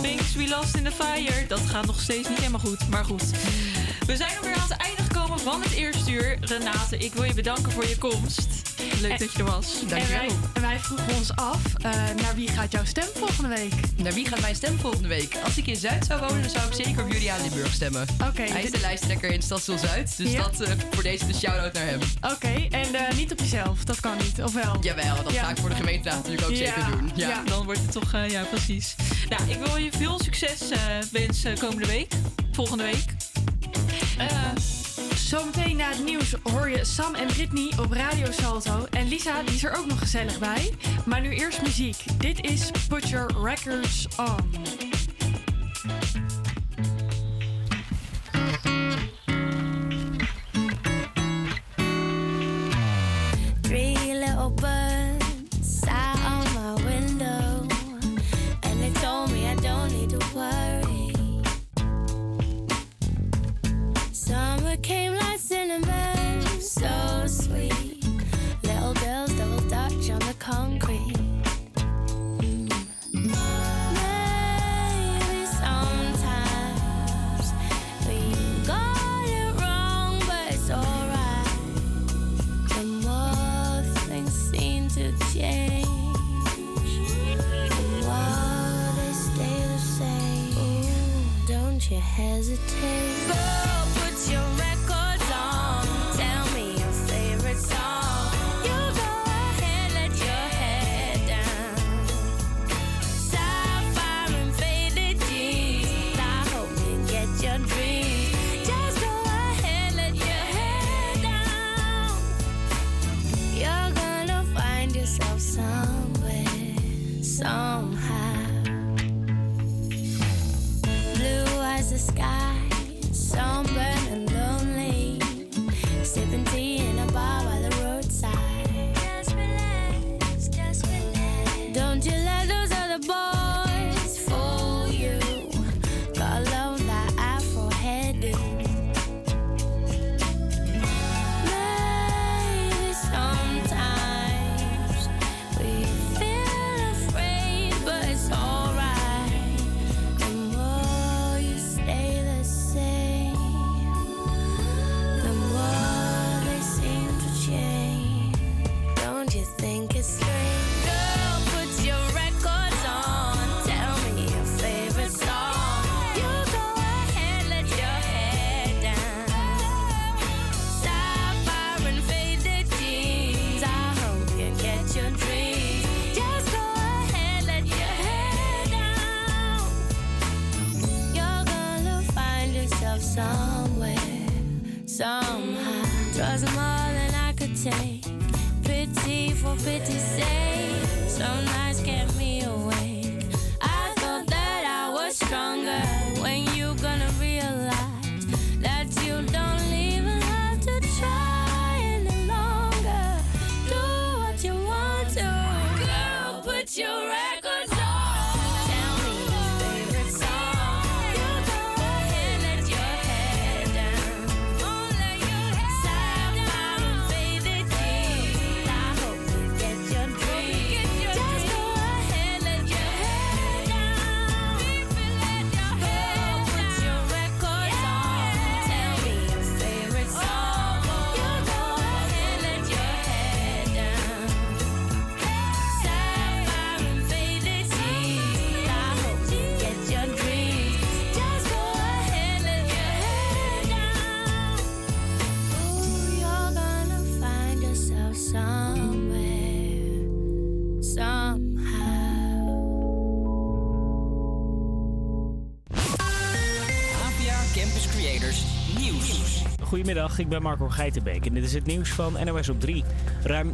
Things We Lost in the Fire. Dat gaat nog steeds niet helemaal goed, maar goed. We zijn alweer aan het einde gekomen van het eerste uur. Renate, ik wil je bedanken voor je komst. Leuk dat je er was. En wij, en wij vroegen ons af, eh, naar wie gaat jouw stem volgende week? Naar wie gaat mijn stem volgende week? Als ik in Zuid zou wonen, dan zou ik zeker op Juliaan Limburg stemmen. Oké. Hij is de lijsttrekker in Stadsel Zuid, dus Ja. dat eh, voor deze de shout-out naar hem. Oké, en eh, niet op jezelf, dat kan niet, of wel? Jawel, dat Ja. ga ik voor de gemeenteraad natuurlijk ook Ja. zeker doen. Ja. Ja, dan wordt het toch, eh, ja, precies. Nou, ik wil je veel succes eh, wensen komende week. Volgende week. Sam en Britney op Radio Salto. En Lisa die is er ook nog gezellig bij. Maar nu eerst muziek. Dit is Put Your Records On. Goedemiddag, ik ben Marco Geitenbeek en dit is het nieuws van NOS op 3. Ruim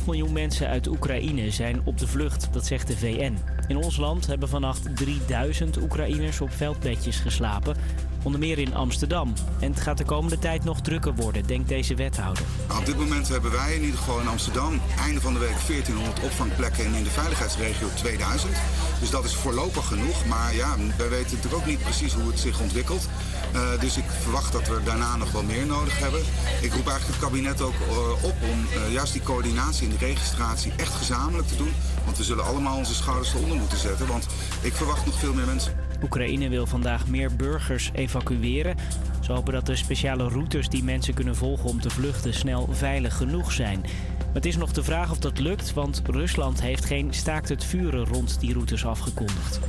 2,5 miljoen mensen uit Oekraïne zijn op de vlucht, dat zegt de VN. In ons land hebben vannacht 3000 Oekraïners op veldbedjes geslapen. Onder meer in Amsterdam. En het gaat de komende tijd nog drukker worden, denkt deze wethouder. Op dit moment hebben wij in ieder geval in Amsterdam einde van de week 1400 opvangplekken en in de veiligheidsregio 2000. Dus dat is voorlopig genoeg. Maar ja, wij weten natuurlijk ook niet precies hoe het zich ontwikkelt. Eh, dus ik verwacht dat we daarna nog wel meer nodig hebben. Ik roep eigenlijk het kabinet ook eh, op om eh, juist die coördinatie en die registratie echt gezamenlijk te doen. Want we zullen allemaal onze schouders eronder moeten zetten. Want ik verwacht nog veel meer mensen. Oekraïne wil vandaag meer burgers evacueren. Ze hopen dat de speciale routes die mensen kunnen volgen om te vluchten snel veilig genoeg zijn. Maar het is nog de vraag of dat lukt, want Rusland heeft geen staakt het vuren rond die routes afgekondigd.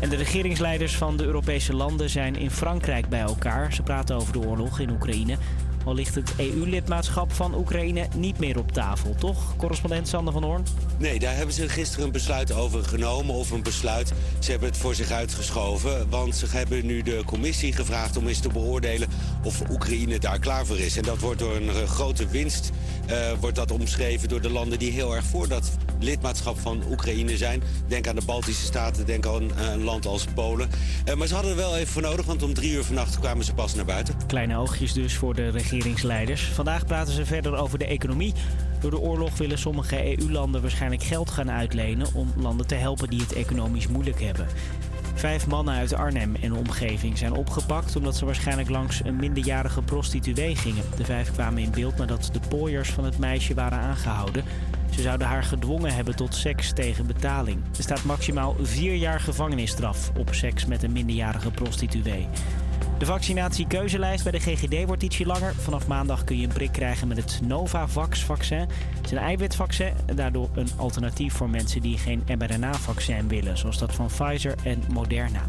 En de regeringsleiders van de Europese landen zijn in Frankrijk bij elkaar. Ze praten over de oorlog in Oekraïne. Al ligt het EU-lidmaatschap van Oekraïne niet meer op tafel, toch? Correspondent Sander van Hoorn. Nee, daar hebben ze gisteren een besluit over genomen. Of een besluit. Ze hebben het voor zich uitgeschoven. Want ze hebben nu de commissie gevraagd om eens te beoordelen of Oekraïne daar klaar voor is. En dat wordt door een eh, grote winst eh, wordt dat omschreven door de landen die heel erg voor dat lidmaatschap van Oekraïne zijn. Denk aan de Baltische Staten, denk aan eh, een land als Polen. Maar ze hadden er wel even voor nodig, want om drie uur vannacht kwamen ze pas naar buiten. Kleine oogjes dus voor de Vandaag praten ze verder over de economie. Door de oorlog willen sommige EU-landen waarschijnlijk geld gaan uitlenen om landen te helpen die het economisch moeilijk hebben. Vijf mannen uit Arnhem en omgeving zijn opgepakt omdat ze waarschijnlijk langs een minderjarige prostituee gingen. De vijf kwamen in beeld nadat de pooiers van het meisje waren aangehouden. Ze zouden haar gedwongen hebben tot seks tegen betaling. Er staat maximaal vier jaar gevangenisstraf op seks met een minderjarige prostituee. De vaccinatiekeuzelijst bij de GGD wordt ietsje langer. Vanaf maandag kun je een prik krijgen met het Novavax-vaccin. Het is een eiwitvaccin daardoor een alternatief voor mensen die geen mRNA-vaccin willen, zoals dat van Pfizer en Moderna.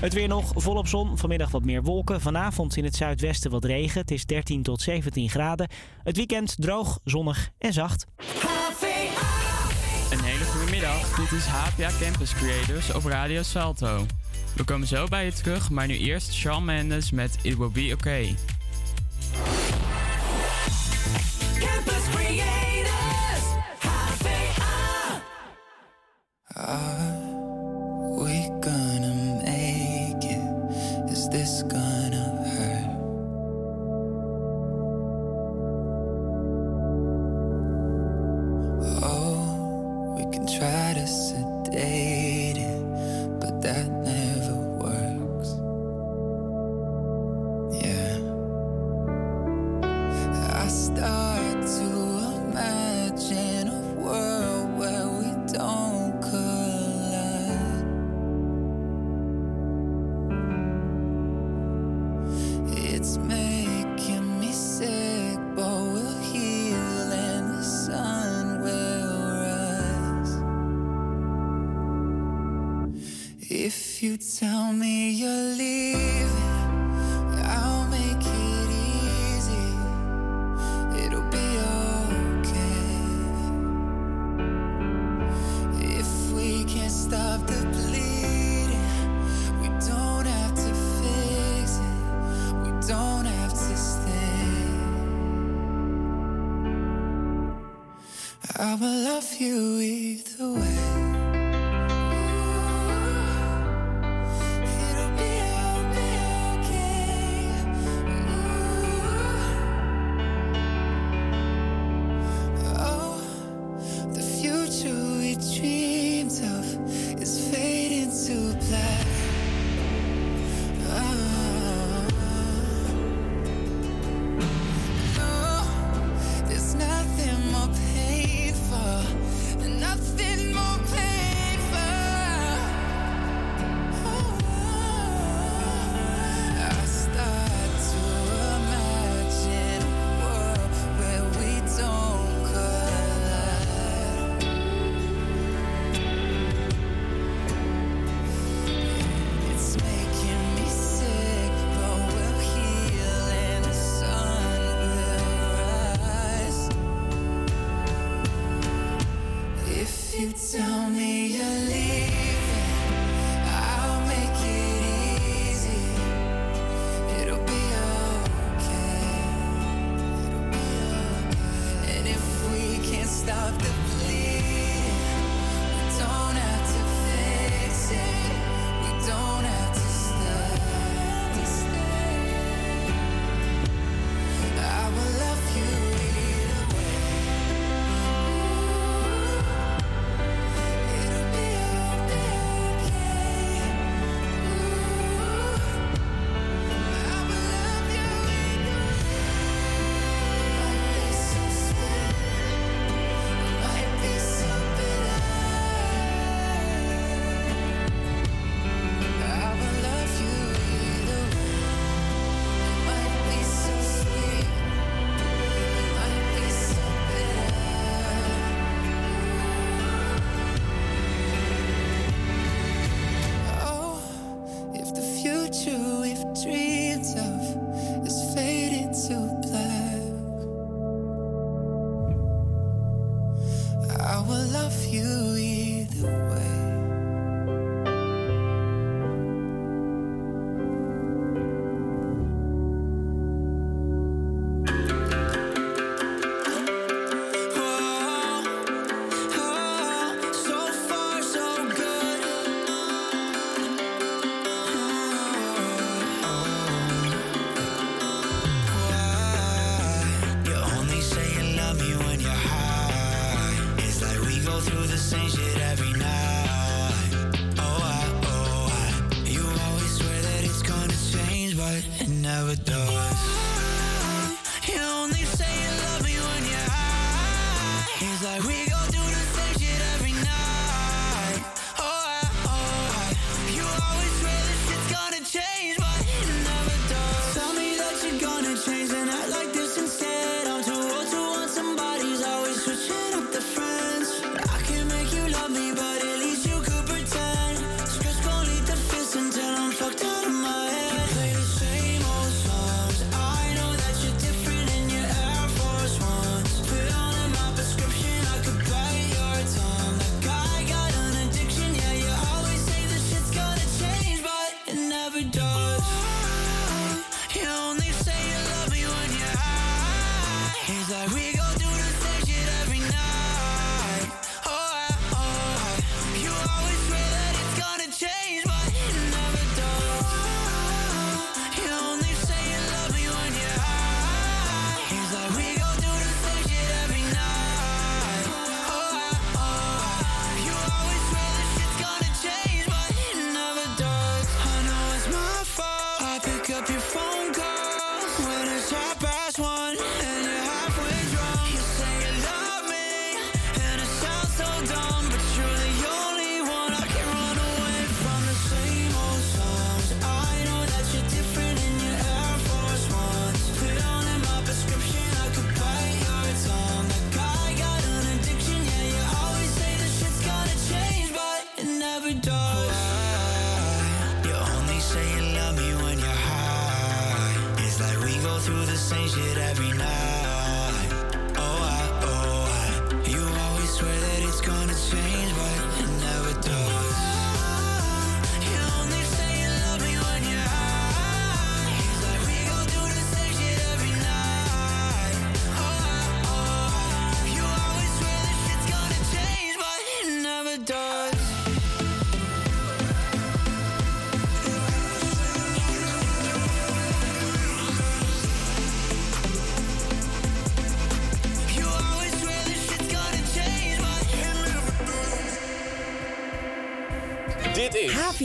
Het weer nog volop zon, vanmiddag wat meer wolken. Vanavond in het zuidwesten wat regen. Het is 13 tot 17 graden. Het weekend droog, zonnig en zacht. Een hele goede middag. Dit is HPA Campus Creators op Radio Salto. We komen zo bij je terug, maar nu eerst Shawn Mendes met It Will Be Okay. Campus Creators, HVA.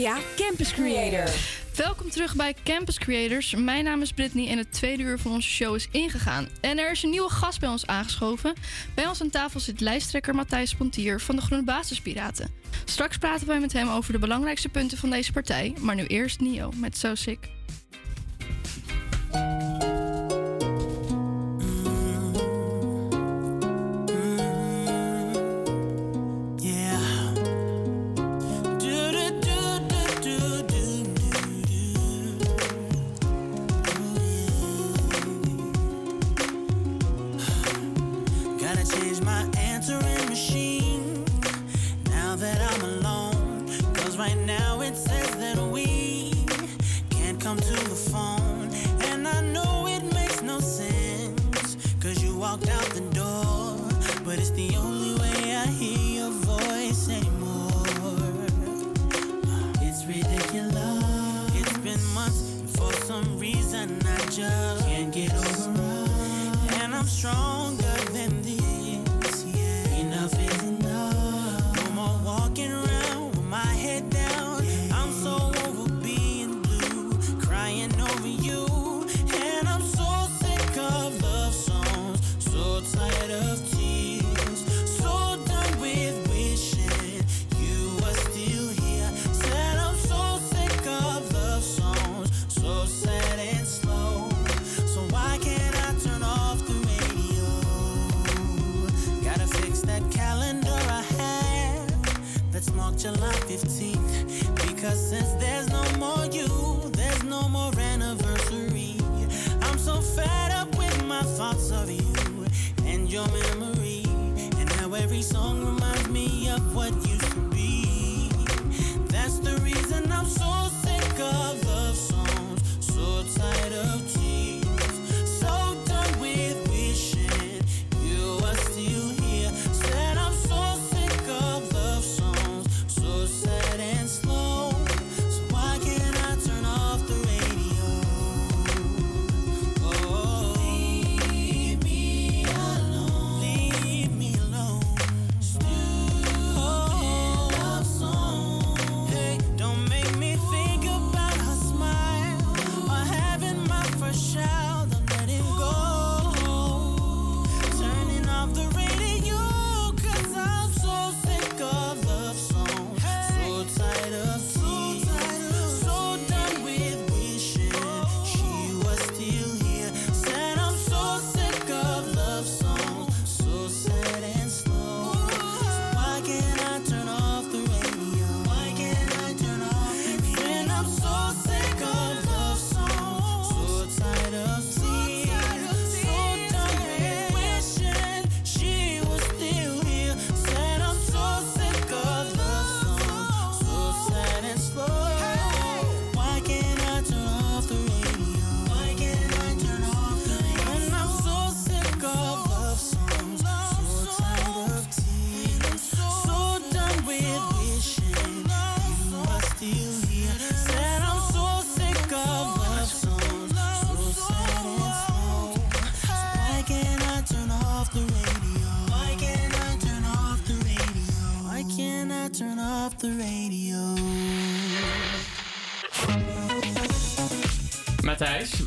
via Campus Creator. Welkom terug bij Campus Creators. Mijn naam is Brittany en het tweede uur van onze show is ingegaan. En er is een nieuwe gast bij ons aangeschoven. Bij ons aan tafel zit lijsttrekker Matthijs Pontier van de Groene Basispiraten. Straks praten wij met hem over de belangrijkste punten van deze partij. Maar nu eerst Nio met So Sick.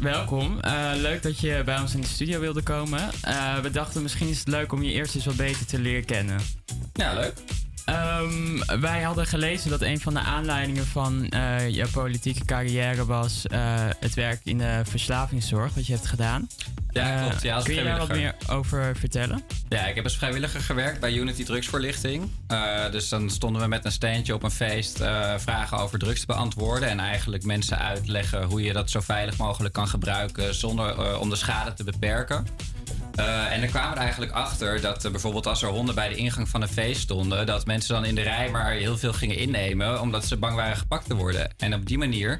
Welkom. Eh, leuk dat je bij ons in de studio wilde komen. Eh, we dachten misschien is het leuk om je eerst eens wat beter te leren kennen. Ja, leuk. Ehm, wij hadden gelezen dat een van de aanleidingen van eh, jouw politieke carrière was het werk in de verslavingszorg, wat je hebt gedaan. Ja, klopt. Ja, als kun je daar wat meer over vertellen? Ja, ik heb als vrijwilliger gewerkt bij Unity Drugsvoorlichting. Eh, dus dan stonden we met een standje op een feest eh, vragen over drugs te beantwoorden. En eigenlijk mensen uitleggen hoe je dat zo veilig mogelijk kan gebruiken zonder eh, om de schade te beperken. En dan kwamen we er eigenlijk achter dat bijvoorbeeld als er honden bij de ingang van een feest stonden, dat mensen dan in de rij maar heel veel gingen innemen omdat ze bang waren gepakt te worden. En op die manier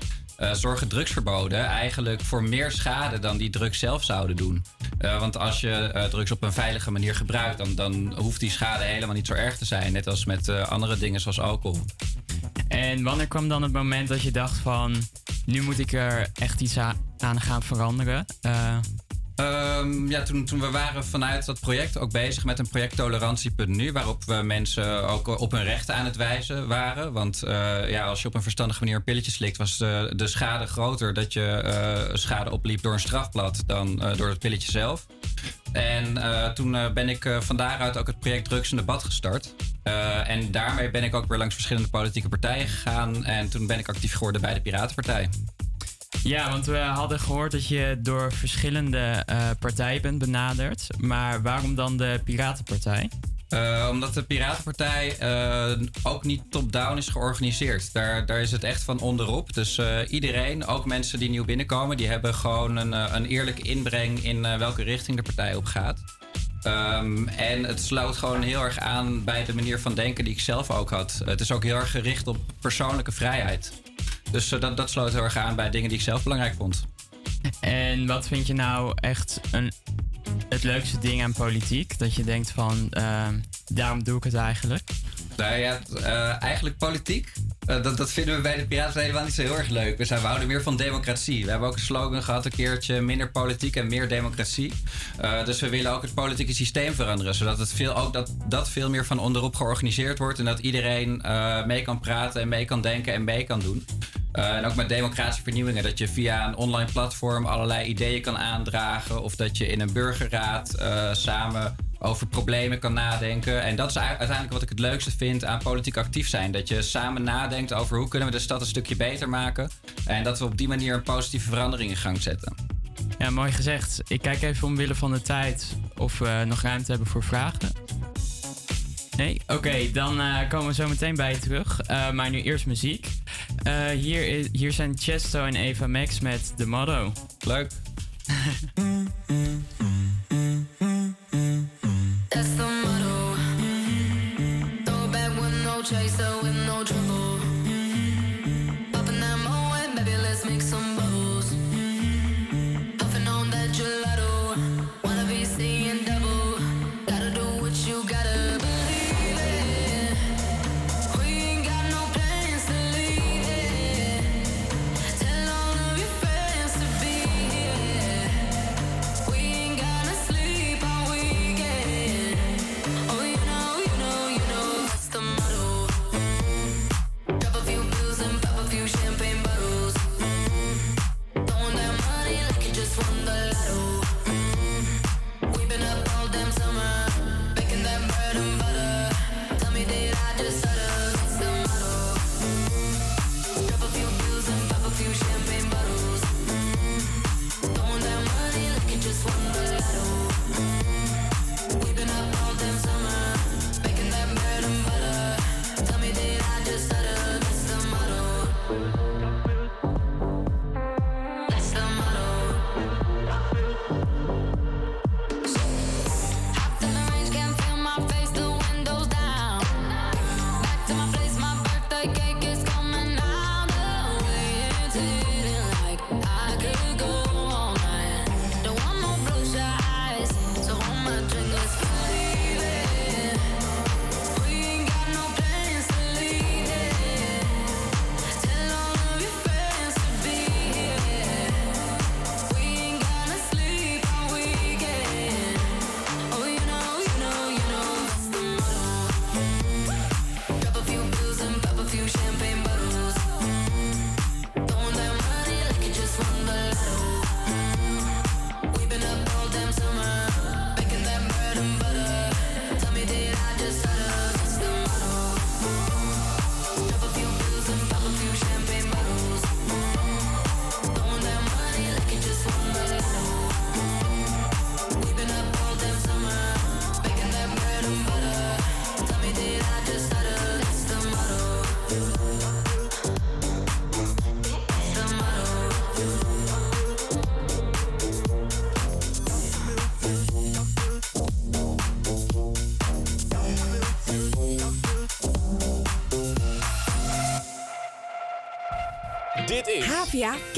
zorgen drugsverboden eigenlijk voor meer schade dan die drugs zelf zouden doen. Eh, want als je eh, drugs op een veilige manier gebruikt, dan, dan hoeft die schade helemaal niet zo erg te zijn. Net als met eh, andere dingen zoals alcohol. En wanneer kwam dan het moment dat je dacht van... nu moet ik er echt iets aan gaan veranderen? Eh, Ehm, ja, toen, toen we waren vanuit dat project ook bezig met een project Tolerantie.nu, waarop we mensen ook op hun rechten aan het wijzen waren. Want eh, ja, als je op een verstandige manier een pilletje slikt, was de, de schade groter dat je eh, schade opliep door een strafblad dan eh, door het pilletje zelf. En eh, toen eh, ben ik eh, van daaruit ook het project Drugs in Debat gestart. Eh, en daarmee ben ik ook weer langs verschillende politieke partijen gegaan. En toen ben ik actief geworden bij de Piratenpartij. Ja, want we hadden gehoord dat je door verschillende eh, partijen bent benaderd. Maar waarom dan de Piratenpartij? Eh, omdat de Piratenpartij eh, ook niet top-down is georganiseerd. Daar, daar is het echt van onderop. Dus iedereen, ook mensen die nieuw binnenkomen, die hebben gewoon een, een eerlijke inbreng in welke richting de partij op gaat. Ehm, en het sluit gewoon heel erg aan bij de manier van denken die ik zelf ook had. Het is ook heel erg gericht op persoonlijke vrijheid. Dus eh, dat, dat sloot heel erg aan bij dingen die ik zelf belangrijk vond. En wat vind je nou echt een, het leukste ding aan politiek? Dat je denkt van, eh, daarom doe ik het eigenlijk. Nou ja, eh, eigenlijk politiek. eh, dat, dat vinden we bij de Piraten helemaal niet zo heel erg leuk. We, zijn, we houden meer van democratie. We hebben ook een slogan gehad een keertje: minder politiek en meer democratie. Dus we willen ook het politieke systeem veranderen. Zodat het veel, ook dat, dat veel meer van onderop georganiseerd wordt. En dat iedereen mee kan praten en mee kan denken en mee kan doen. Eh, en ook met democratische vernieuwingen. Dat je via een online platform allerlei ideeën kan aandragen. Of dat je in een burgerraad eh, samen over problemen kan nadenken. En dat is uiteindelijk wat ik het leukste vind aan politiek actief zijn. Dat je samen nadenkt over hoe kunnen we de stad een stukje beter maken. En dat we op die manier een positieve verandering in gang zetten. Ja, mooi gezegd. Ik kijk even omwille van de tijd of we nog ruimte hebben voor vragen. Oké, dan eh, komen we zo meteen bij je terug. Maar nu eerst muziek. Eh, hier, is, hier zijn Chesto en Eva Max met The Motto. Leuk. <laughs>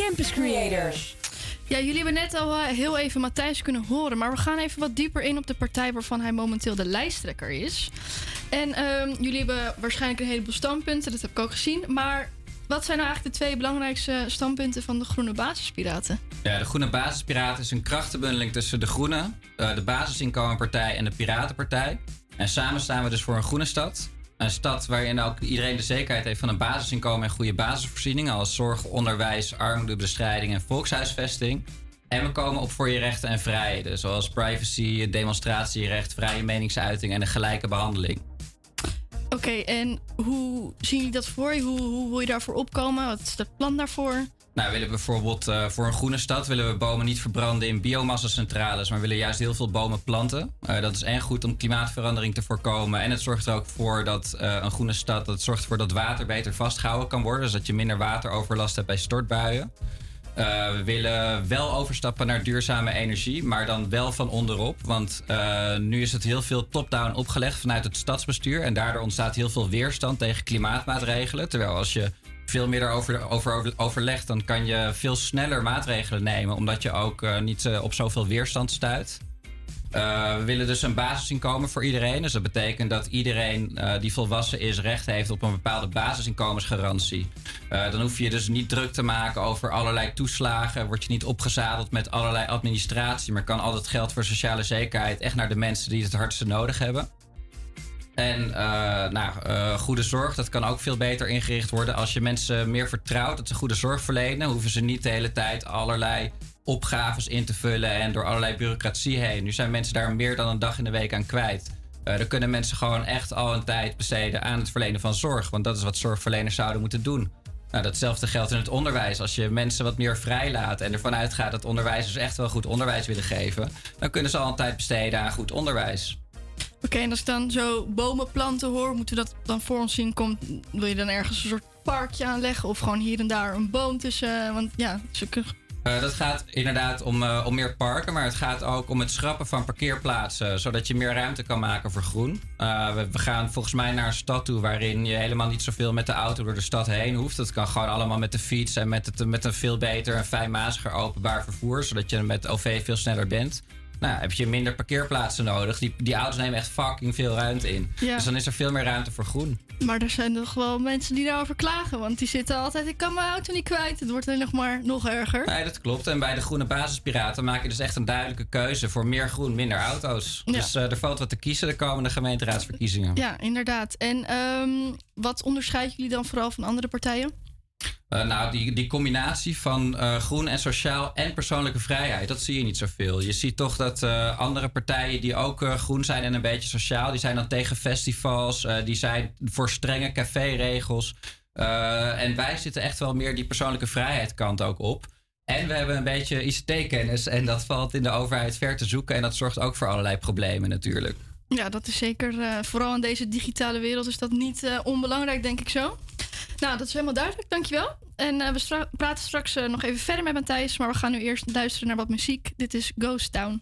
Campus Creators. Ja, jullie hebben net al eh, heel even Matthijs kunnen horen. Maar we gaan even wat dieper in op de partij waarvan hij momenteel de lijsttrekker is. En ehm, jullie hebben waarschijnlijk een heleboel standpunten, dat heb ik ook gezien. Maar wat zijn nou eigenlijk de twee belangrijkste standpunten van de Groene Basispiraten? Ja, de Groene Basispiraten is een krachtenbundeling tussen de Groene, eh, de Basisinkomenpartij en de Piratenpartij. En samen staan we dus voor een groene stad. Een stad waarin ook iedereen de zekerheid heeft van een basisinkomen en goede basisvoorzieningen als zorg, onderwijs, armoedebestrijding en volkshuisvesting. En we komen op voor je rechten en vrijheden, zoals privacy, demonstratierecht, vrije meningsuiting en een gelijke behandeling. Oké, en hoe zien jullie dat voor je? Hoe, hoe wil je daarvoor opkomen? Wat is het plan daarvoor? Nou, we willen bijvoorbeeld eh, voor een groene stad willen we bomen niet verbranden in biomassacentrales, maar willen juist heel veel bomen planten. Eh, dat is en goed om klimaatverandering te voorkomen. En het zorgt er ook voor dat eh, een groene stad dat zorgt ervoor dat water beter vastgehouden kan worden. Dus dat je minder wateroverlast hebt bij stortbuien. We willen wel overstappen naar duurzame energie, maar dan wel van onderop. Want nu is het heel veel top-down opgelegd vanuit het stadsbestuur. En daardoor ontstaat heel veel weerstand tegen klimaatmaatregelen. Terwijl als je veel meer daarover over, overlegt, dan kan je veel sneller maatregelen nemen. Omdat je ook eh, niet eh, op zoveel weerstand stuit. Eh, we willen dus een basisinkomen voor iedereen. Dus dat betekent dat iedereen die volwassen is recht heeft op een bepaalde basisinkomensgarantie. Dan hoef je je dus niet druk te maken over allerlei toeslagen. Word je niet opgezadeld met allerlei administratie. Maar kan al dat geld voor sociale zekerheid echt naar de mensen die het hardste nodig hebben. En eh, nou, eh, goede zorg, dat kan ook veel beter ingericht worden. Als je mensen meer vertrouwt dat ze goede zorg verlenen, hoeven ze niet de hele tijd allerlei opgaves in te vullen en door allerlei bureaucratie heen. Nu zijn mensen daar meer dan een dag in de week aan kwijt. Eh dan kunnen mensen gewoon echt al een tijd besteden aan het verlenen van zorg. Want dat is wat zorgverleners zouden moeten doen. Nou, datzelfde geldt in het onderwijs. Als je mensen wat meer vrijlaat en ervan uitgaat dat onderwijzers echt wel goed onderwijs willen geven, dan kunnen ze al een tijd besteden aan goed onderwijs. Oké, en als ik dan zo bomen planten hoor, moeten we dat dan voor ons zien? Komt, wil je dan ergens een soort parkje aanleggen of gewoon hier en daar een boom tussen? Want ja, zulke Eh, dat gaat inderdaad om, eh, om meer parken, maar het gaat ook om het schrappen van parkeerplaatsen, zodat je meer ruimte kan maken voor groen. Eh, we, we gaan volgens mij naar een stad toe waarin je helemaal niet zoveel met de auto door de stad heen hoeft. Dat kan gewoon allemaal met de fiets en met, het, met een veel beter en fijnmaziger openbaar vervoer, zodat je met OV veel sneller bent. Nou, heb je minder parkeerplaatsen nodig. Die, die auto's nemen echt fucking veel ruimte in. Ja. Dus dan is er veel meer ruimte voor groen. Maar er zijn nog wel mensen die daarover klagen. Want die zitten altijd, ik kan mijn auto niet kwijt. Het wordt alleen nog maar nog erger. Nee, dat klopt. En bij de Groene Basispiraten maak je dus echt een duidelijke keuze voor meer groen, minder auto's. Ja. Dus eh, er valt wat te kiezen de komende gemeenteraadsverkiezingen. Ja, inderdaad. En ehm, wat onderscheiden jullie dan vooral van andere partijen? Eh, nou, die, die combinatie van eh, groen en sociaal en persoonlijke vrijheid, dat zie je niet zoveel. Je ziet toch dat eh, andere partijen die ook groen zijn en een beetje sociaal, die zijn dan tegen festivals, die zijn voor strenge caféregels. En wij zitten echt wel meer die persoonlijke vrijheid kant ook op. En we hebben een beetje ICT-kennis en dat valt in de overheid ver te zoeken en dat zorgt ook voor allerlei problemen natuurlijk. Ja, dat is zeker, eh, vooral in deze digitale wereld, is dat niet eh, onbelangrijk, denk ik zo. Nou, dat is helemaal duidelijk, dankjewel. En eh, we praten straks nog even verder met Matthijs, maar we gaan nu eerst luisteren naar wat muziek. Dit is Ghost Town.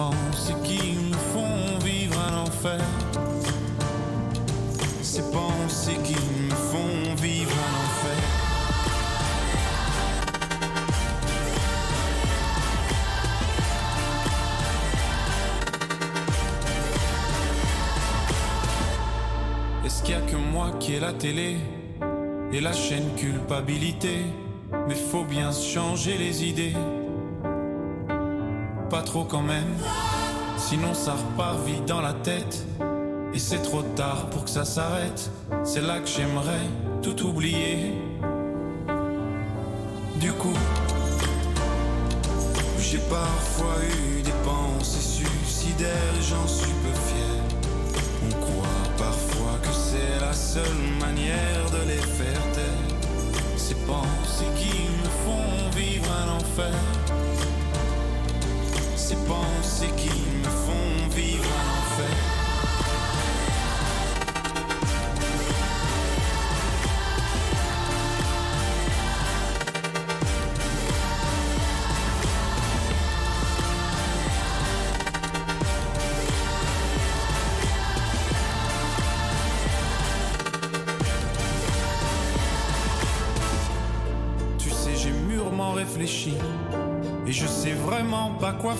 Pensées qui me font vivre un enfer. Ces pensées qui me font vivre un enfer. Est-ce qu'il y a que moi qui ai la télé et la chaîne culpabilité? Mais faut bien changer les idées. Pas trop quand même, sinon ça repart vite dans la tête. Et c'est trop tard pour que ça s'arrête. C'est là que j'aimerais tout oublier. Du coup, j'ai parfois eu des pensées suicidaires et j'en suis peu fier. On croit parfois que c'est la seule manière de les faire taire. Ces pensées qui me font vivre un enfer. Ces pensées qui me font vivre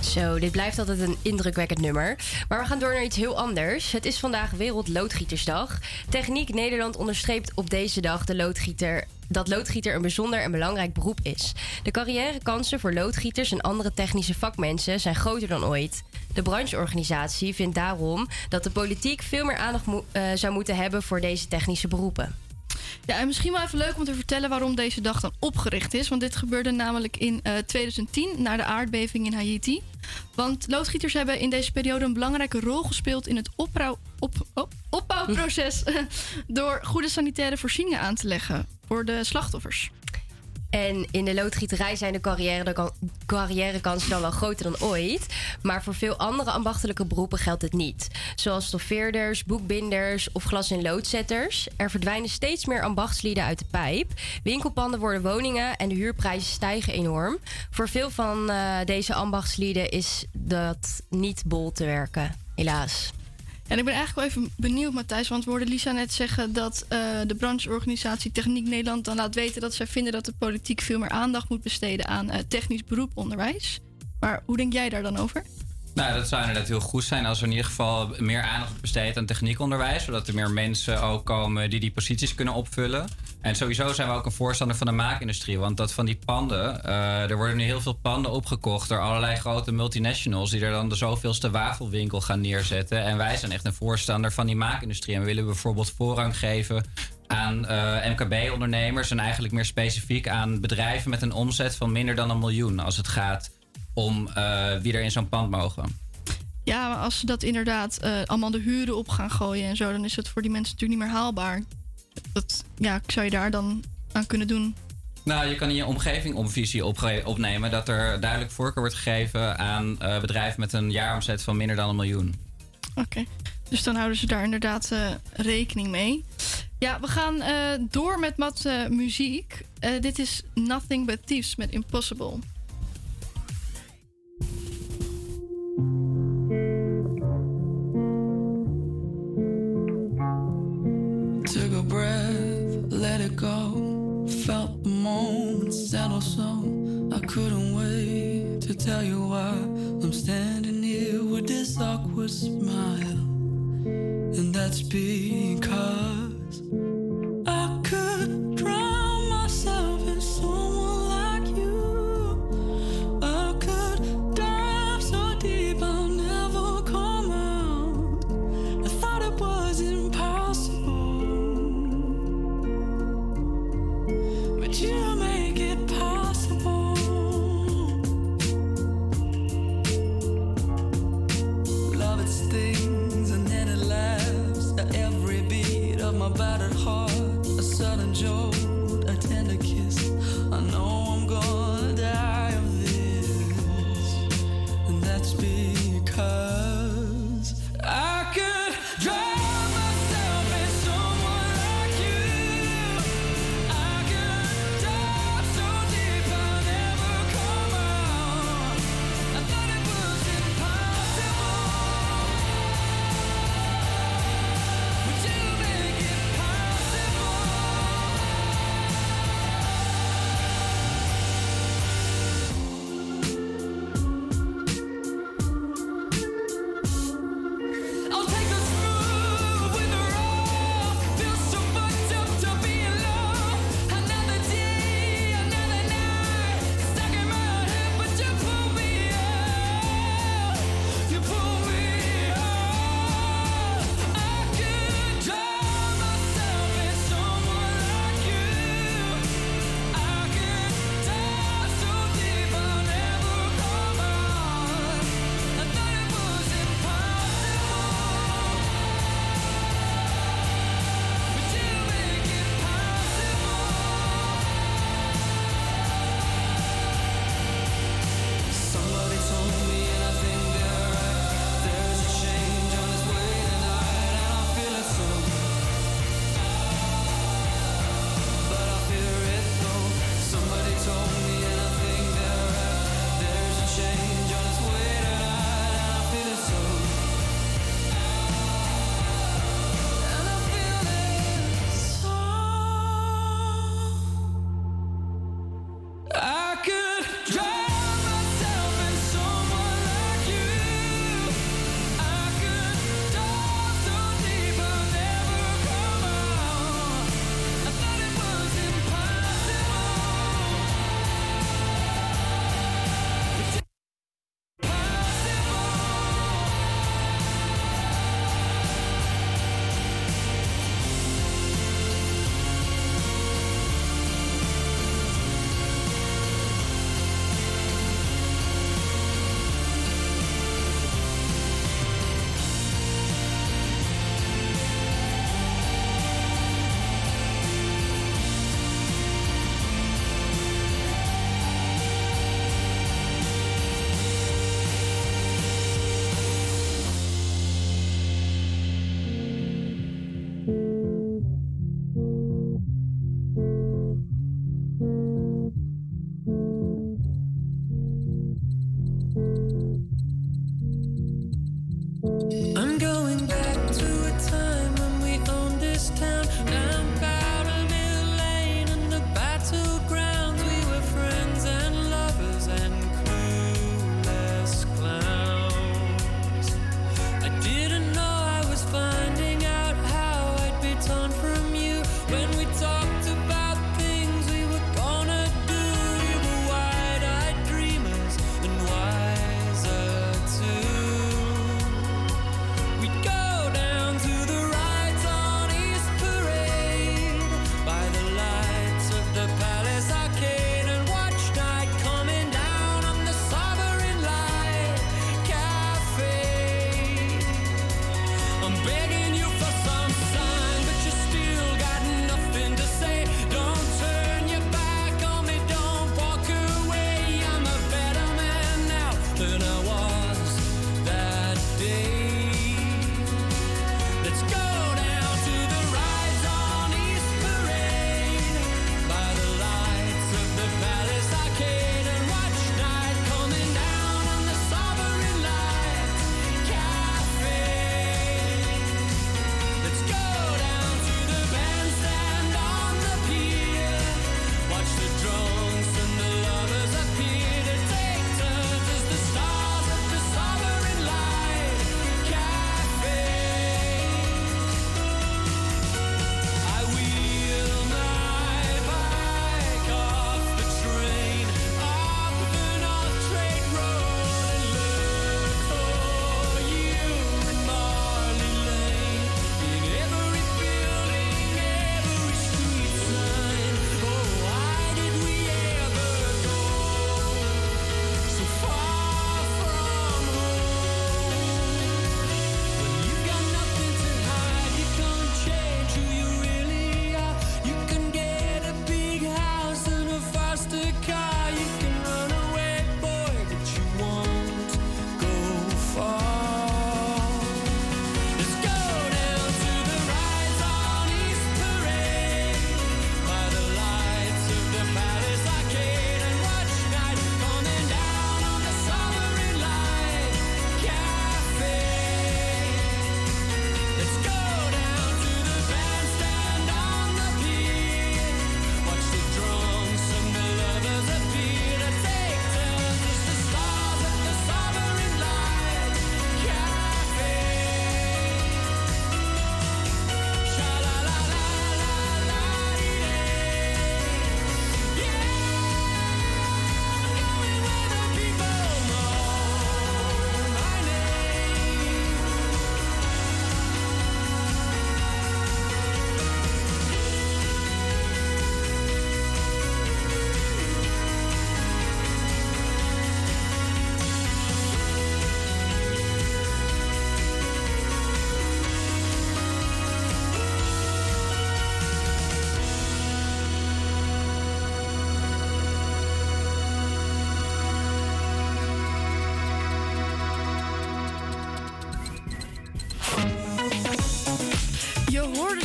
Zo, dit blijft altijd een indrukwekkend nummer. Maar we gaan door naar iets heel anders. Het is vandaag Wereldloodgietersdag. Techniek Nederland onderstreept op deze dag de loodgieter dat loodgieter een bijzonder en belangrijk beroep is. De carrièrekansen voor loodgieters en andere technische vakmensen zijn groter dan ooit. De brancheorganisatie vindt daarom dat de politiek veel meer aandacht eh, zou moeten hebben voor deze technische beroepen. Ja, en misschien wel even leuk om te vertellen waarom deze dag dan opgericht is. Want dit gebeurde namelijk in eh, 2010 na de aardbeving in Haiti. Want loodgieters hebben in deze periode een belangrijke rol gespeeld in het opbouw, op, op- opbouwproces. <laughs> door goede sanitaire voorzieningen aan te leggen voor de slachtoffers. En in de loodgieterij zijn de carrière, carrièrekansen dan wel groter dan ooit. Maar voor veel andere ambachtelijke beroepen geldt het niet. Zoals stoffeerders, boekbinders of glas- en loodzetters. Er verdwijnen steeds meer ambachtslieden uit de pijp. Winkelpanden worden woningen en de huurprijzen stijgen enorm. Voor veel van eh, deze ambachtslieden is dat niet bol te werken, helaas. En ik ben eigenlijk wel even benieuwd, Matthijs. Want we hoorden Lisa net zeggen dat eh, de brancheorganisatie Techniek Nederland dan laat weten dat zij vinden dat de politiek veel meer aandacht moet besteden aan eh, technisch beroeponderwijs. Maar hoe denk jij daar dan over? Nou, dat zou inderdaad heel goed zijn als er in ieder geval meer aandacht besteedt aan techniekonderwijs. Zodat er meer mensen ook komen die die posities kunnen opvullen. En sowieso zijn we ook een voorstander van de maakindustrie. Want dat van die panden, eh, er worden nu heel veel panden opgekocht door allerlei grote multinationals. Die er dan de zoveelste wafelwinkel gaan neerzetten. En wij zijn echt een voorstander van die maakindustrie. En we willen bijvoorbeeld voorrang geven aan eh, MKB-ondernemers. En eigenlijk meer specifiek aan bedrijven met een omzet van minder dan een miljoen. Als het gaat om eh, wie er in zo'n pand mogen. Ja, maar als ze dat inderdaad eh, allemaal de huren op gaan gooien en zo, dan is het voor die mensen natuurlijk niet meer haalbaar. Dat ja, zou je daar dan aan kunnen doen? Nou, je kan in je omgeving om visie opge- opnemen dat er duidelijk voorkeur wordt gegeven aan eh, bedrijven met een jaaromzet van minder dan een miljoen. Oké, dus dan houden ze daar inderdaad rekening mee. Ja, we gaan door met wat muziek. Dit is Nothing But Thieves met Impossible. Song. I couldn't wait to tell you why I'm standing here with this awkward smile. And that's because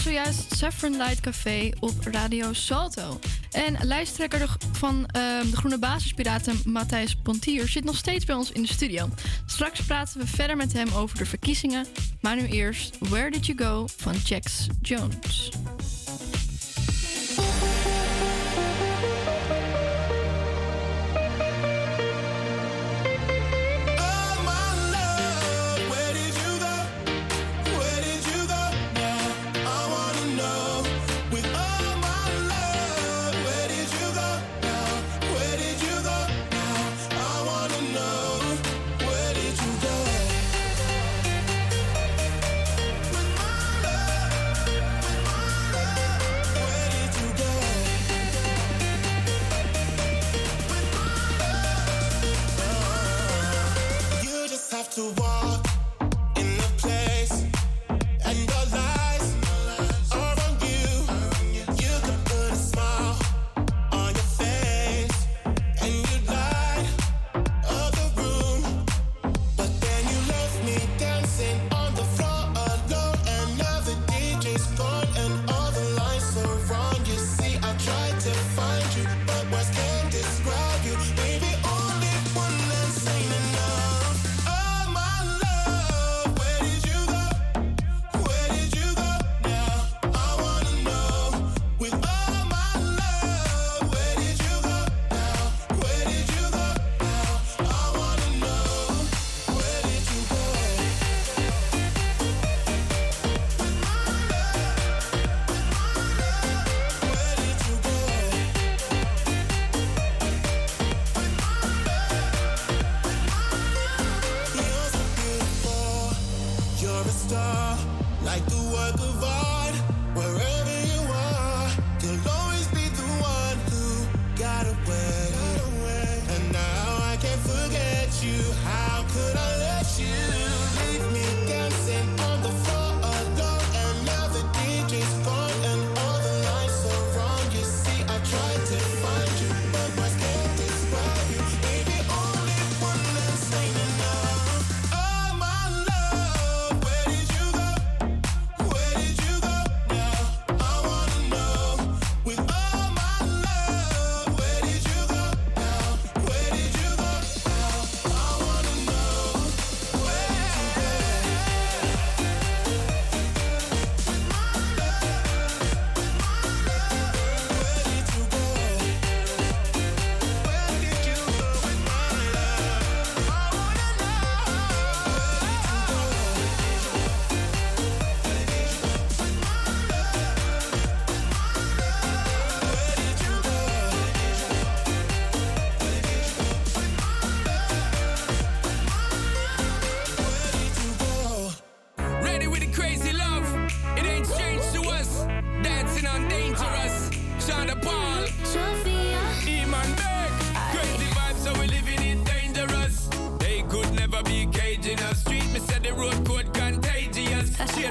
zojuist Saffron Light Café op Radio Salto. En lijsttrekker van ehm, de Groene Basispiraten, Matthijs Pontier, zit nog steeds bij ons in de studio. Straks praten we verder met hem over de verkiezingen. Maar nu eerst Where Did You Go van Jax Jones.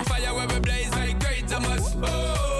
fire where we blaze like great Thomas. Oh.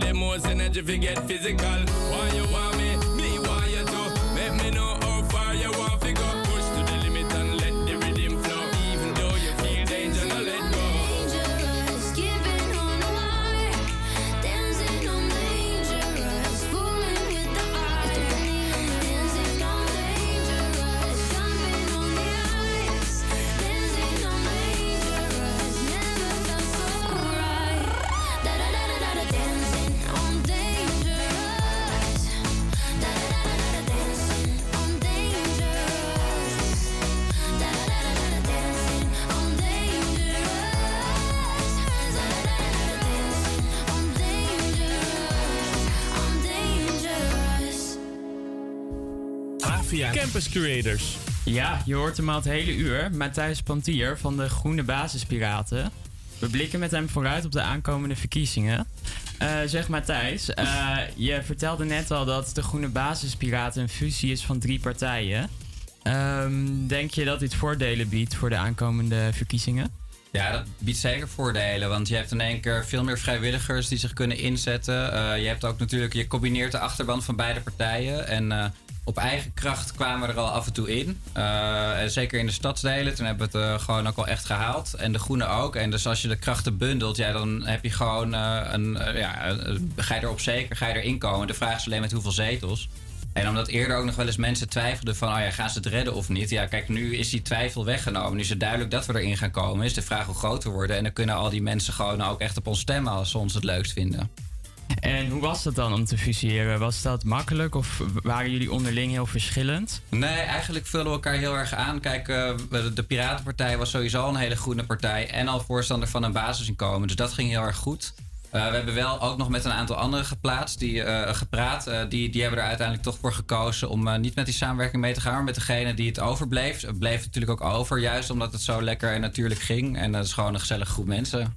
me the most energy if you get physical. Why you want Campus Creators. Ja, je hoort hem al het hele uur. Matthijs Pantier van de Groene Basispiraten. We blikken met hem vooruit op de aankomende verkiezingen. Eh, zeg Matthijs, eh, je vertelde net al dat de Groene Basispiraten een fusie is van drie partijen. Ehm, denk je dat dit voordelen biedt voor de aankomende verkiezingen? Ja, dat biedt zeker voordelen. Want je hebt in één keer veel meer vrijwilligers die zich kunnen inzetten. Eh, je hebt ook natuurlijk, je combineert de achterban van beide partijen. En eh, op eigen kracht kwamen we er al af en toe in. Eh, en zeker in de stadsdelen, toen hebben we het eh, gewoon ook al echt gehaald. En de groene ook. En dus als je de krachten bundelt, ja, dan heb je gewoon eh, een. ja, ga je erop zeker, ga je erin komen. De vraag is alleen met hoeveel zetels. En omdat eerder ook nog wel eens mensen twijfelden van, oh ja, gaan ze het redden of niet? Ja, kijk, nu is die twijfel weggenomen. Nu is het duidelijk dat we erin gaan komen. Is de vraag hoe groot we worden. En dan kunnen al die mensen gewoon ook echt op ons stemmen als ze ons het leukst vinden. En hoe was dat dan om te fuseren? Was dat makkelijk of waren jullie onderling heel verschillend? Nee, eigenlijk vullen we elkaar heel erg aan. Kijk, eh, de Piratenpartij was sowieso een hele groene partij. En al voorstander van een basisinkomen. Dus dat ging heel erg goed. Eh, we hebben wel ook nog met een aantal anderen geplaatst, die, eh, gepraat. Die, die hebben er uiteindelijk toch voor gekozen om niet met die samenwerking mee te gaan. Maar met degene die het overbleef. Het bleef natuurlijk ook over. Juist omdat het zo lekker en natuurlijk ging. En dat is gewoon een gezellige groep mensen.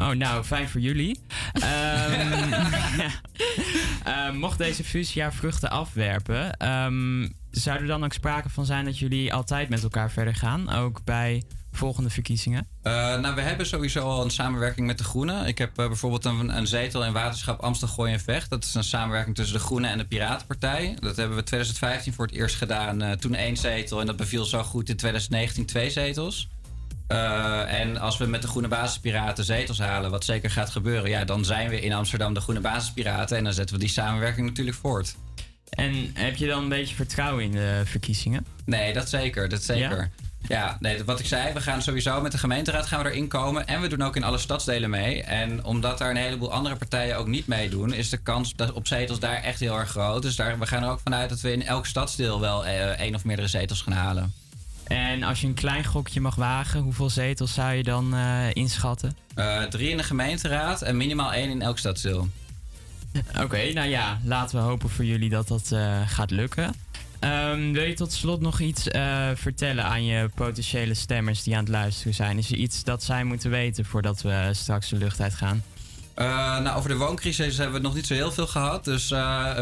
Oh, nou, fijn voor jullie. Ehm. <laughs> Ehm, mocht deze fusie haar vruchten afwerpen, ehm, zou er dan ook sprake van zijn dat jullie altijd met elkaar verder gaan? Ook bij volgende verkiezingen? Eh, nou, we hebben sowieso al een samenwerking met de Groenen. Ik heb eh, bijvoorbeeld een, een zetel in waterschap Amstel Gooi en Vecht. Dat is een samenwerking tussen de Groenen en de Piratenpartij. Dat hebben we 2015 voor het eerst gedaan. eh, toen één zetel en dat beviel zo goed in 2019 twee zetels. Eh, en als we met de Groene Basispiraten zetels halen, wat zeker gaat gebeuren, ja, dan zijn we in Amsterdam de Groene Basispiraten en dan zetten we die samenwerking natuurlijk voort. En heb je dan een beetje vertrouwen in de verkiezingen? Nee, dat zeker, dat zeker. Ja? Ja, nee, wat ik zei, we gaan sowieso met de gemeenteraad gaan we erin komen. En we doen ook in alle stadsdelen mee. En omdat daar een heleboel andere partijen ook niet meedoen, is de kans dat op zetels daar echt heel erg groot. Dus daar, we gaan er ook vanuit dat we in elk stadsdeel wel eh, één of meerdere zetels gaan halen. En als je een klein gokje mag wagen, hoeveel zetels zou je dan eh, inschatten? Eh, drie in de gemeenteraad en minimaal één in elk stadsdeel. Oké, nou ja, laten we hopen voor jullie dat dat eh, gaat lukken. Ehm, wil je tot slot nog iets vertellen aan je potentiële stemmers die aan het luisteren zijn? Is er iets dat zij moeten weten voordat we straks de lucht uitgaan? Eh, nou, over de wooncrisis hebben we nog niet zo heel veel gehad. Dus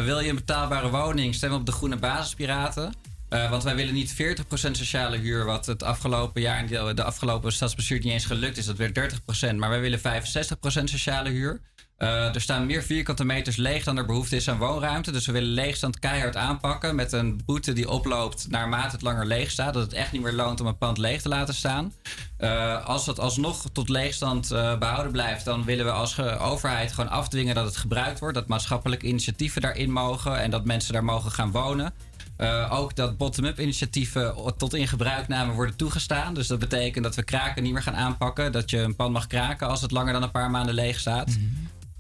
wil je een betaalbare woning, stem op de Groene Basispiraten. Eh, want wij willen niet 40% sociale huur, wat het afgelopen jaar in de, afgelopen stadsbestuur niet eens gelukt is. Dat werd 30%. Maar wij willen 65% sociale huur. Eh, er staan meer vierkante meters leeg dan er behoefte is aan woonruimte. Dus we willen leegstand keihard aanpakken. Met een boete die oploopt naarmate het langer leeg staat. Dat het echt niet meer loont om een pand leeg te laten staan. Eh, als dat alsnog tot leegstand eh, behouden blijft, dan willen we als overheid gewoon afdwingen dat het gebruikt wordt. Dat maatschappelijke initiatieven daarin mogen en dat mensen daar mogen gaan wonen. Eh, ook dat bottom-up initiatieven tot in gebruikname worden toegestaan. Dus dat betekent dat we kraken niet meer gaan aanpakken. Dat je een pand mag kraken als het langer dan een paar maanden leeg staat.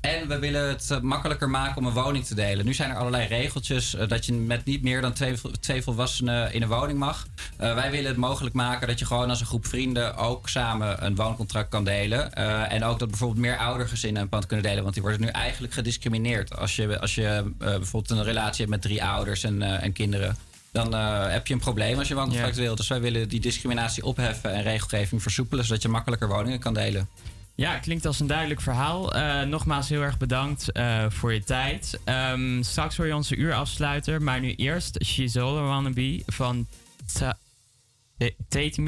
En we willen het eh, makkelijker maken om een woning te delen. Nu zijn er allerlei regeltjes eh, dat je met niet meer dan twee, twee volwassenen in een woning mag. Eh, wij willen het mogelijk maken dat je gewoon als een groep vrienden ook samen een wooncontract kan delen. En ook dat bijvoorbeeld meer oudergezinnen een pand kunnen delen. Want die worden nu eigenlijk gediscrimineerd. Als je, als je bijvoorbeeld een relatie hebt met drie ouders en, en kinderen. Dan heb je een probleem als je wooncontract wil. Dus wij willen die discriminatie opheffen en regelgeving versoepelen. Zodat je makkelijker woningen kan delen. Ja, klinkt als een duidelijk verhaal. Eh, nogmaals heel erg bedankt eh, voor je tijd. Ehm, straks hoor je onze uur afsluiter, maar nu eerst She's All I Wanna Be van eh, Tate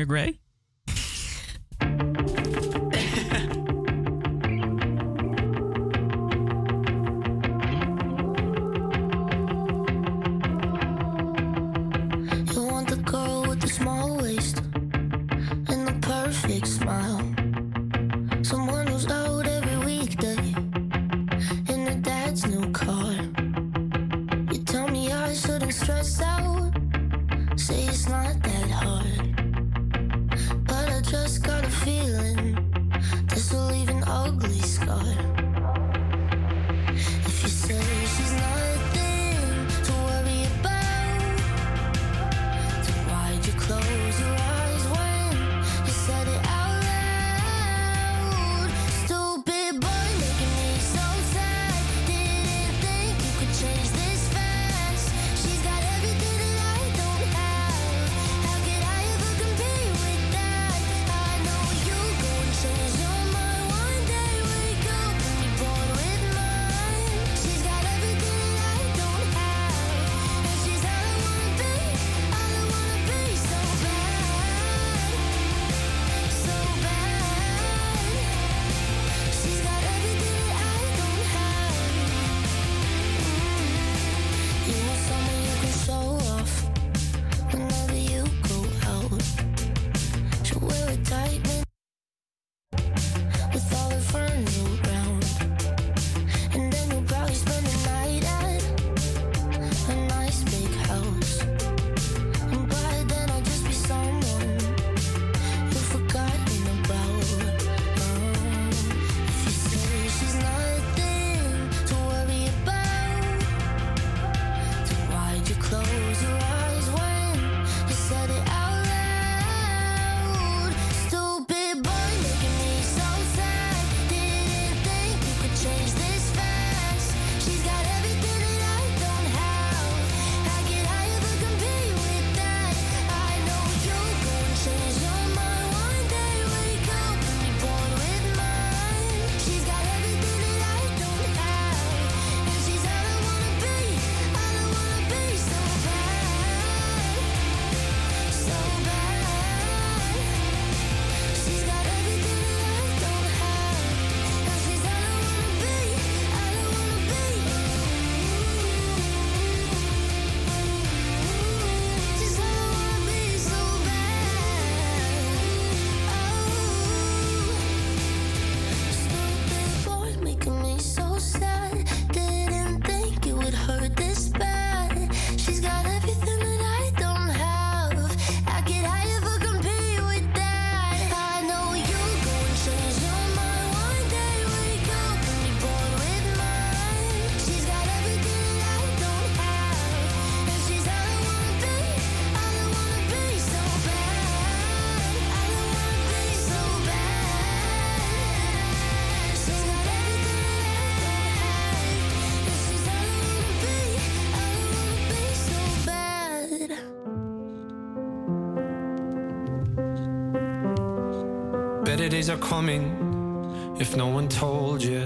days are coming if no one told you.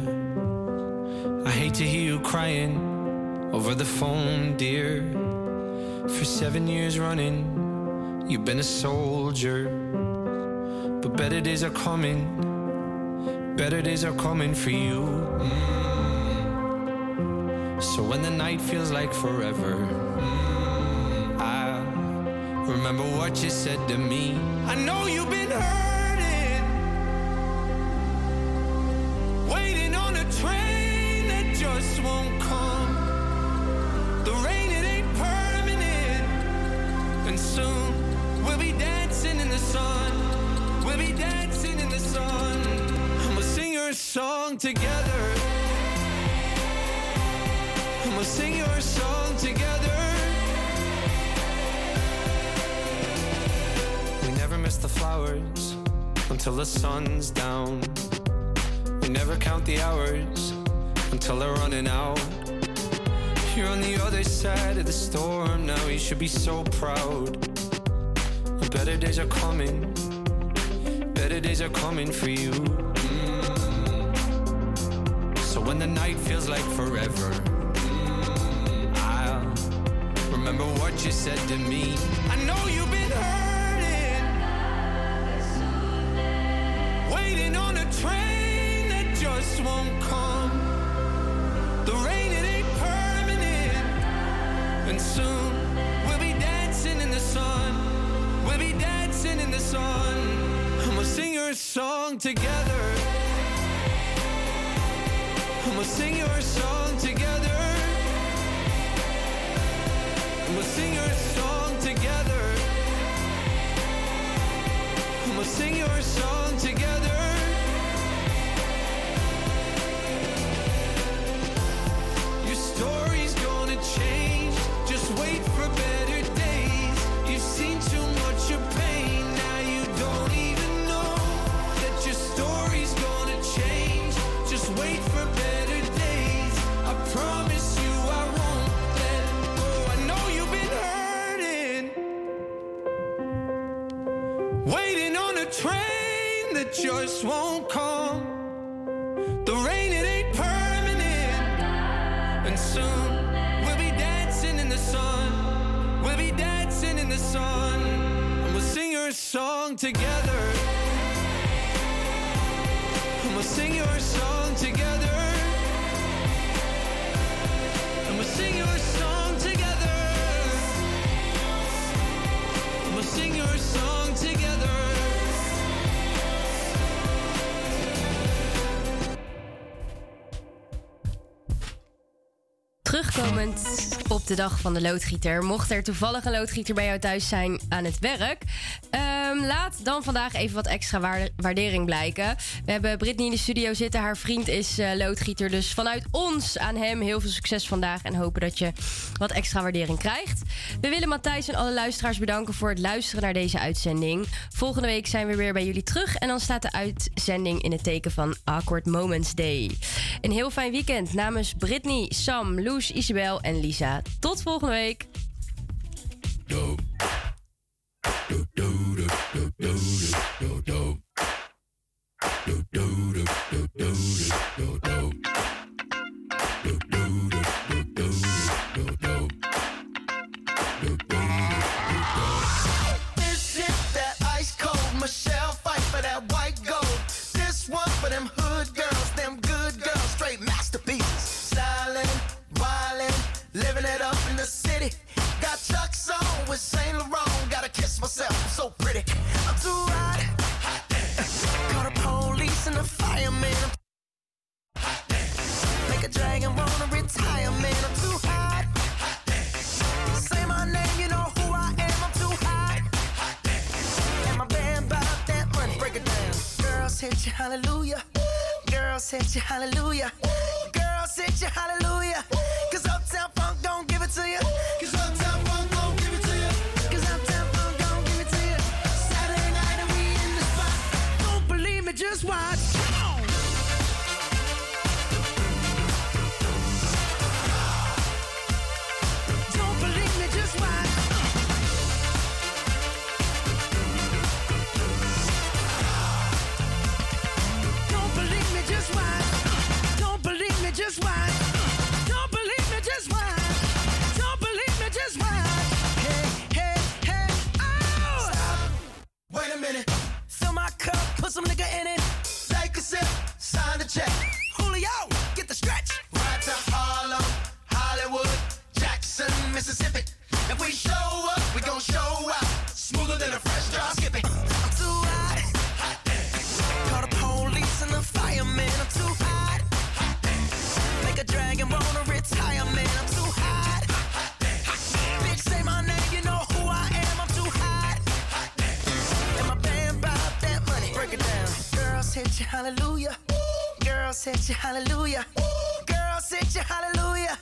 I hate to hear you crying over the phone, dear. For seven years running, you've been a soldier. But better days are coming, better days are coming for you. Mm. So when the night feels like forever, mm, I remember what you said to me. I know you've been hurting, together. We'll sing your song together. We never miss the flowers until the sun's down. We never count the hours until they're running out. You're on the other side of the storm now. You should be so proud. Better days are coming. Better days are coming for you. When the night feels like forever, I'll remember what you said to me. I know you've been hurting, waiting on a train that just won't come. The rain, it ain't permanent, and soon we'll be dancing in the sun. We'll be dancing in the sun. And we'll sing your song together. Sing your song together. De dag van de loodgieter. Mocht er toevallig een loodgieter bij jou thuis zijn aan het werk. Laat dan vandaag even wat extra waarde- waardering blijken. We hebben Britney in de studio zitten. Haar vriend is eh, loodgieter. Dus vanuit ons aan hem heel veel succes vandaag. En hopen dat je wat extra waardering krijgt. We willen Matthijs en alle luisteraars bedanken voor het luisteren naar deze uitzending. Volgende week zijn we weer bij jullie terug. En dan staat de uitzending in het teken van Awkward Moments Day. Een heel fijn weekend namens Britney, Sam, Loes, Isabel en Lisa. Tot volgende week. Living it up in the city. Got Chuck's on with Saint Laurent. Myself, so pretty. I'm too hot. Call the police and the fireman. Make a dragon wanna retire, man. I'm too hot. Say my name, you know who I am. I'm too hot. And my band bought that money. Break it down. Girls hit you, hallelujah. Girls hit you, hallelujah. Girls hit you, hallelujah. check. Julio, get the stretch. Right to Harlem, Hollywood, Jackson, Mississippi. If we show up, we gon' show up Smoother than a fresh drop. Skip it. I'm too hot. Hot dance. Call the police and the firemen. I'm too hot. Hot dance. Make a dragon wanna retire, man. I'm too hot. Hot dance. Bitch, say my name, you know who I am. I'm too hot. Hot dance. And my band bought that money. Break it down. Girls hit you, hallelujah Girl, set your hallelujah. Girl, set your hallelujah.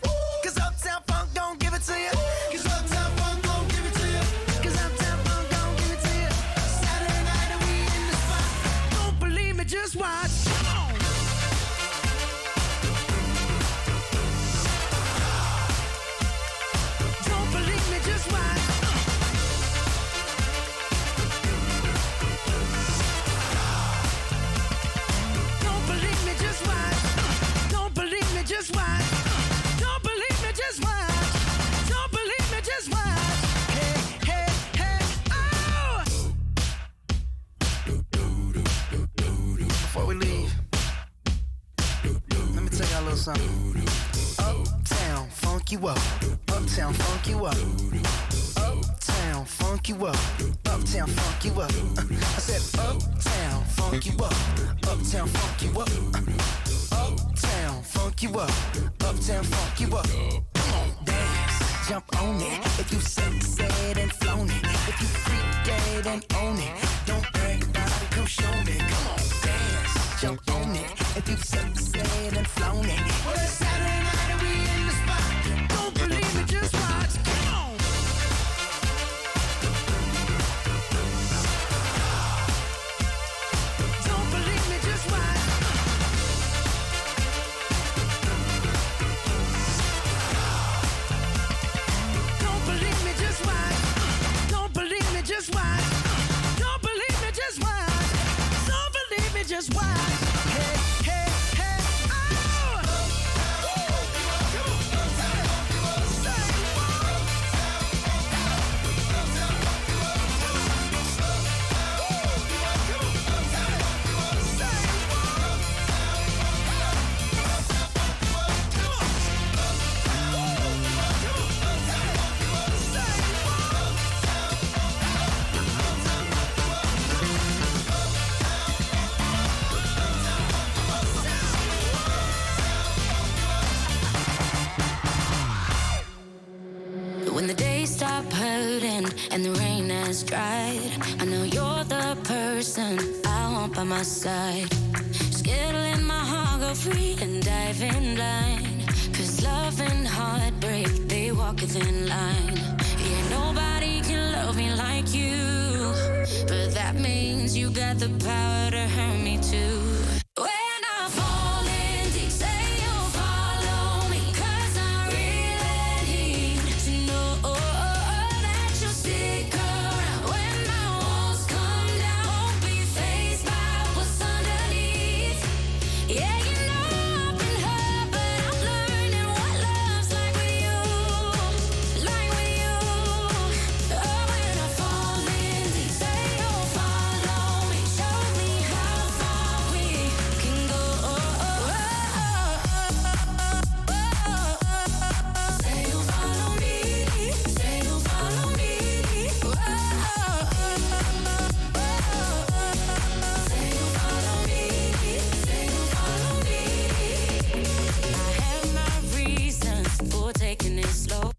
Side.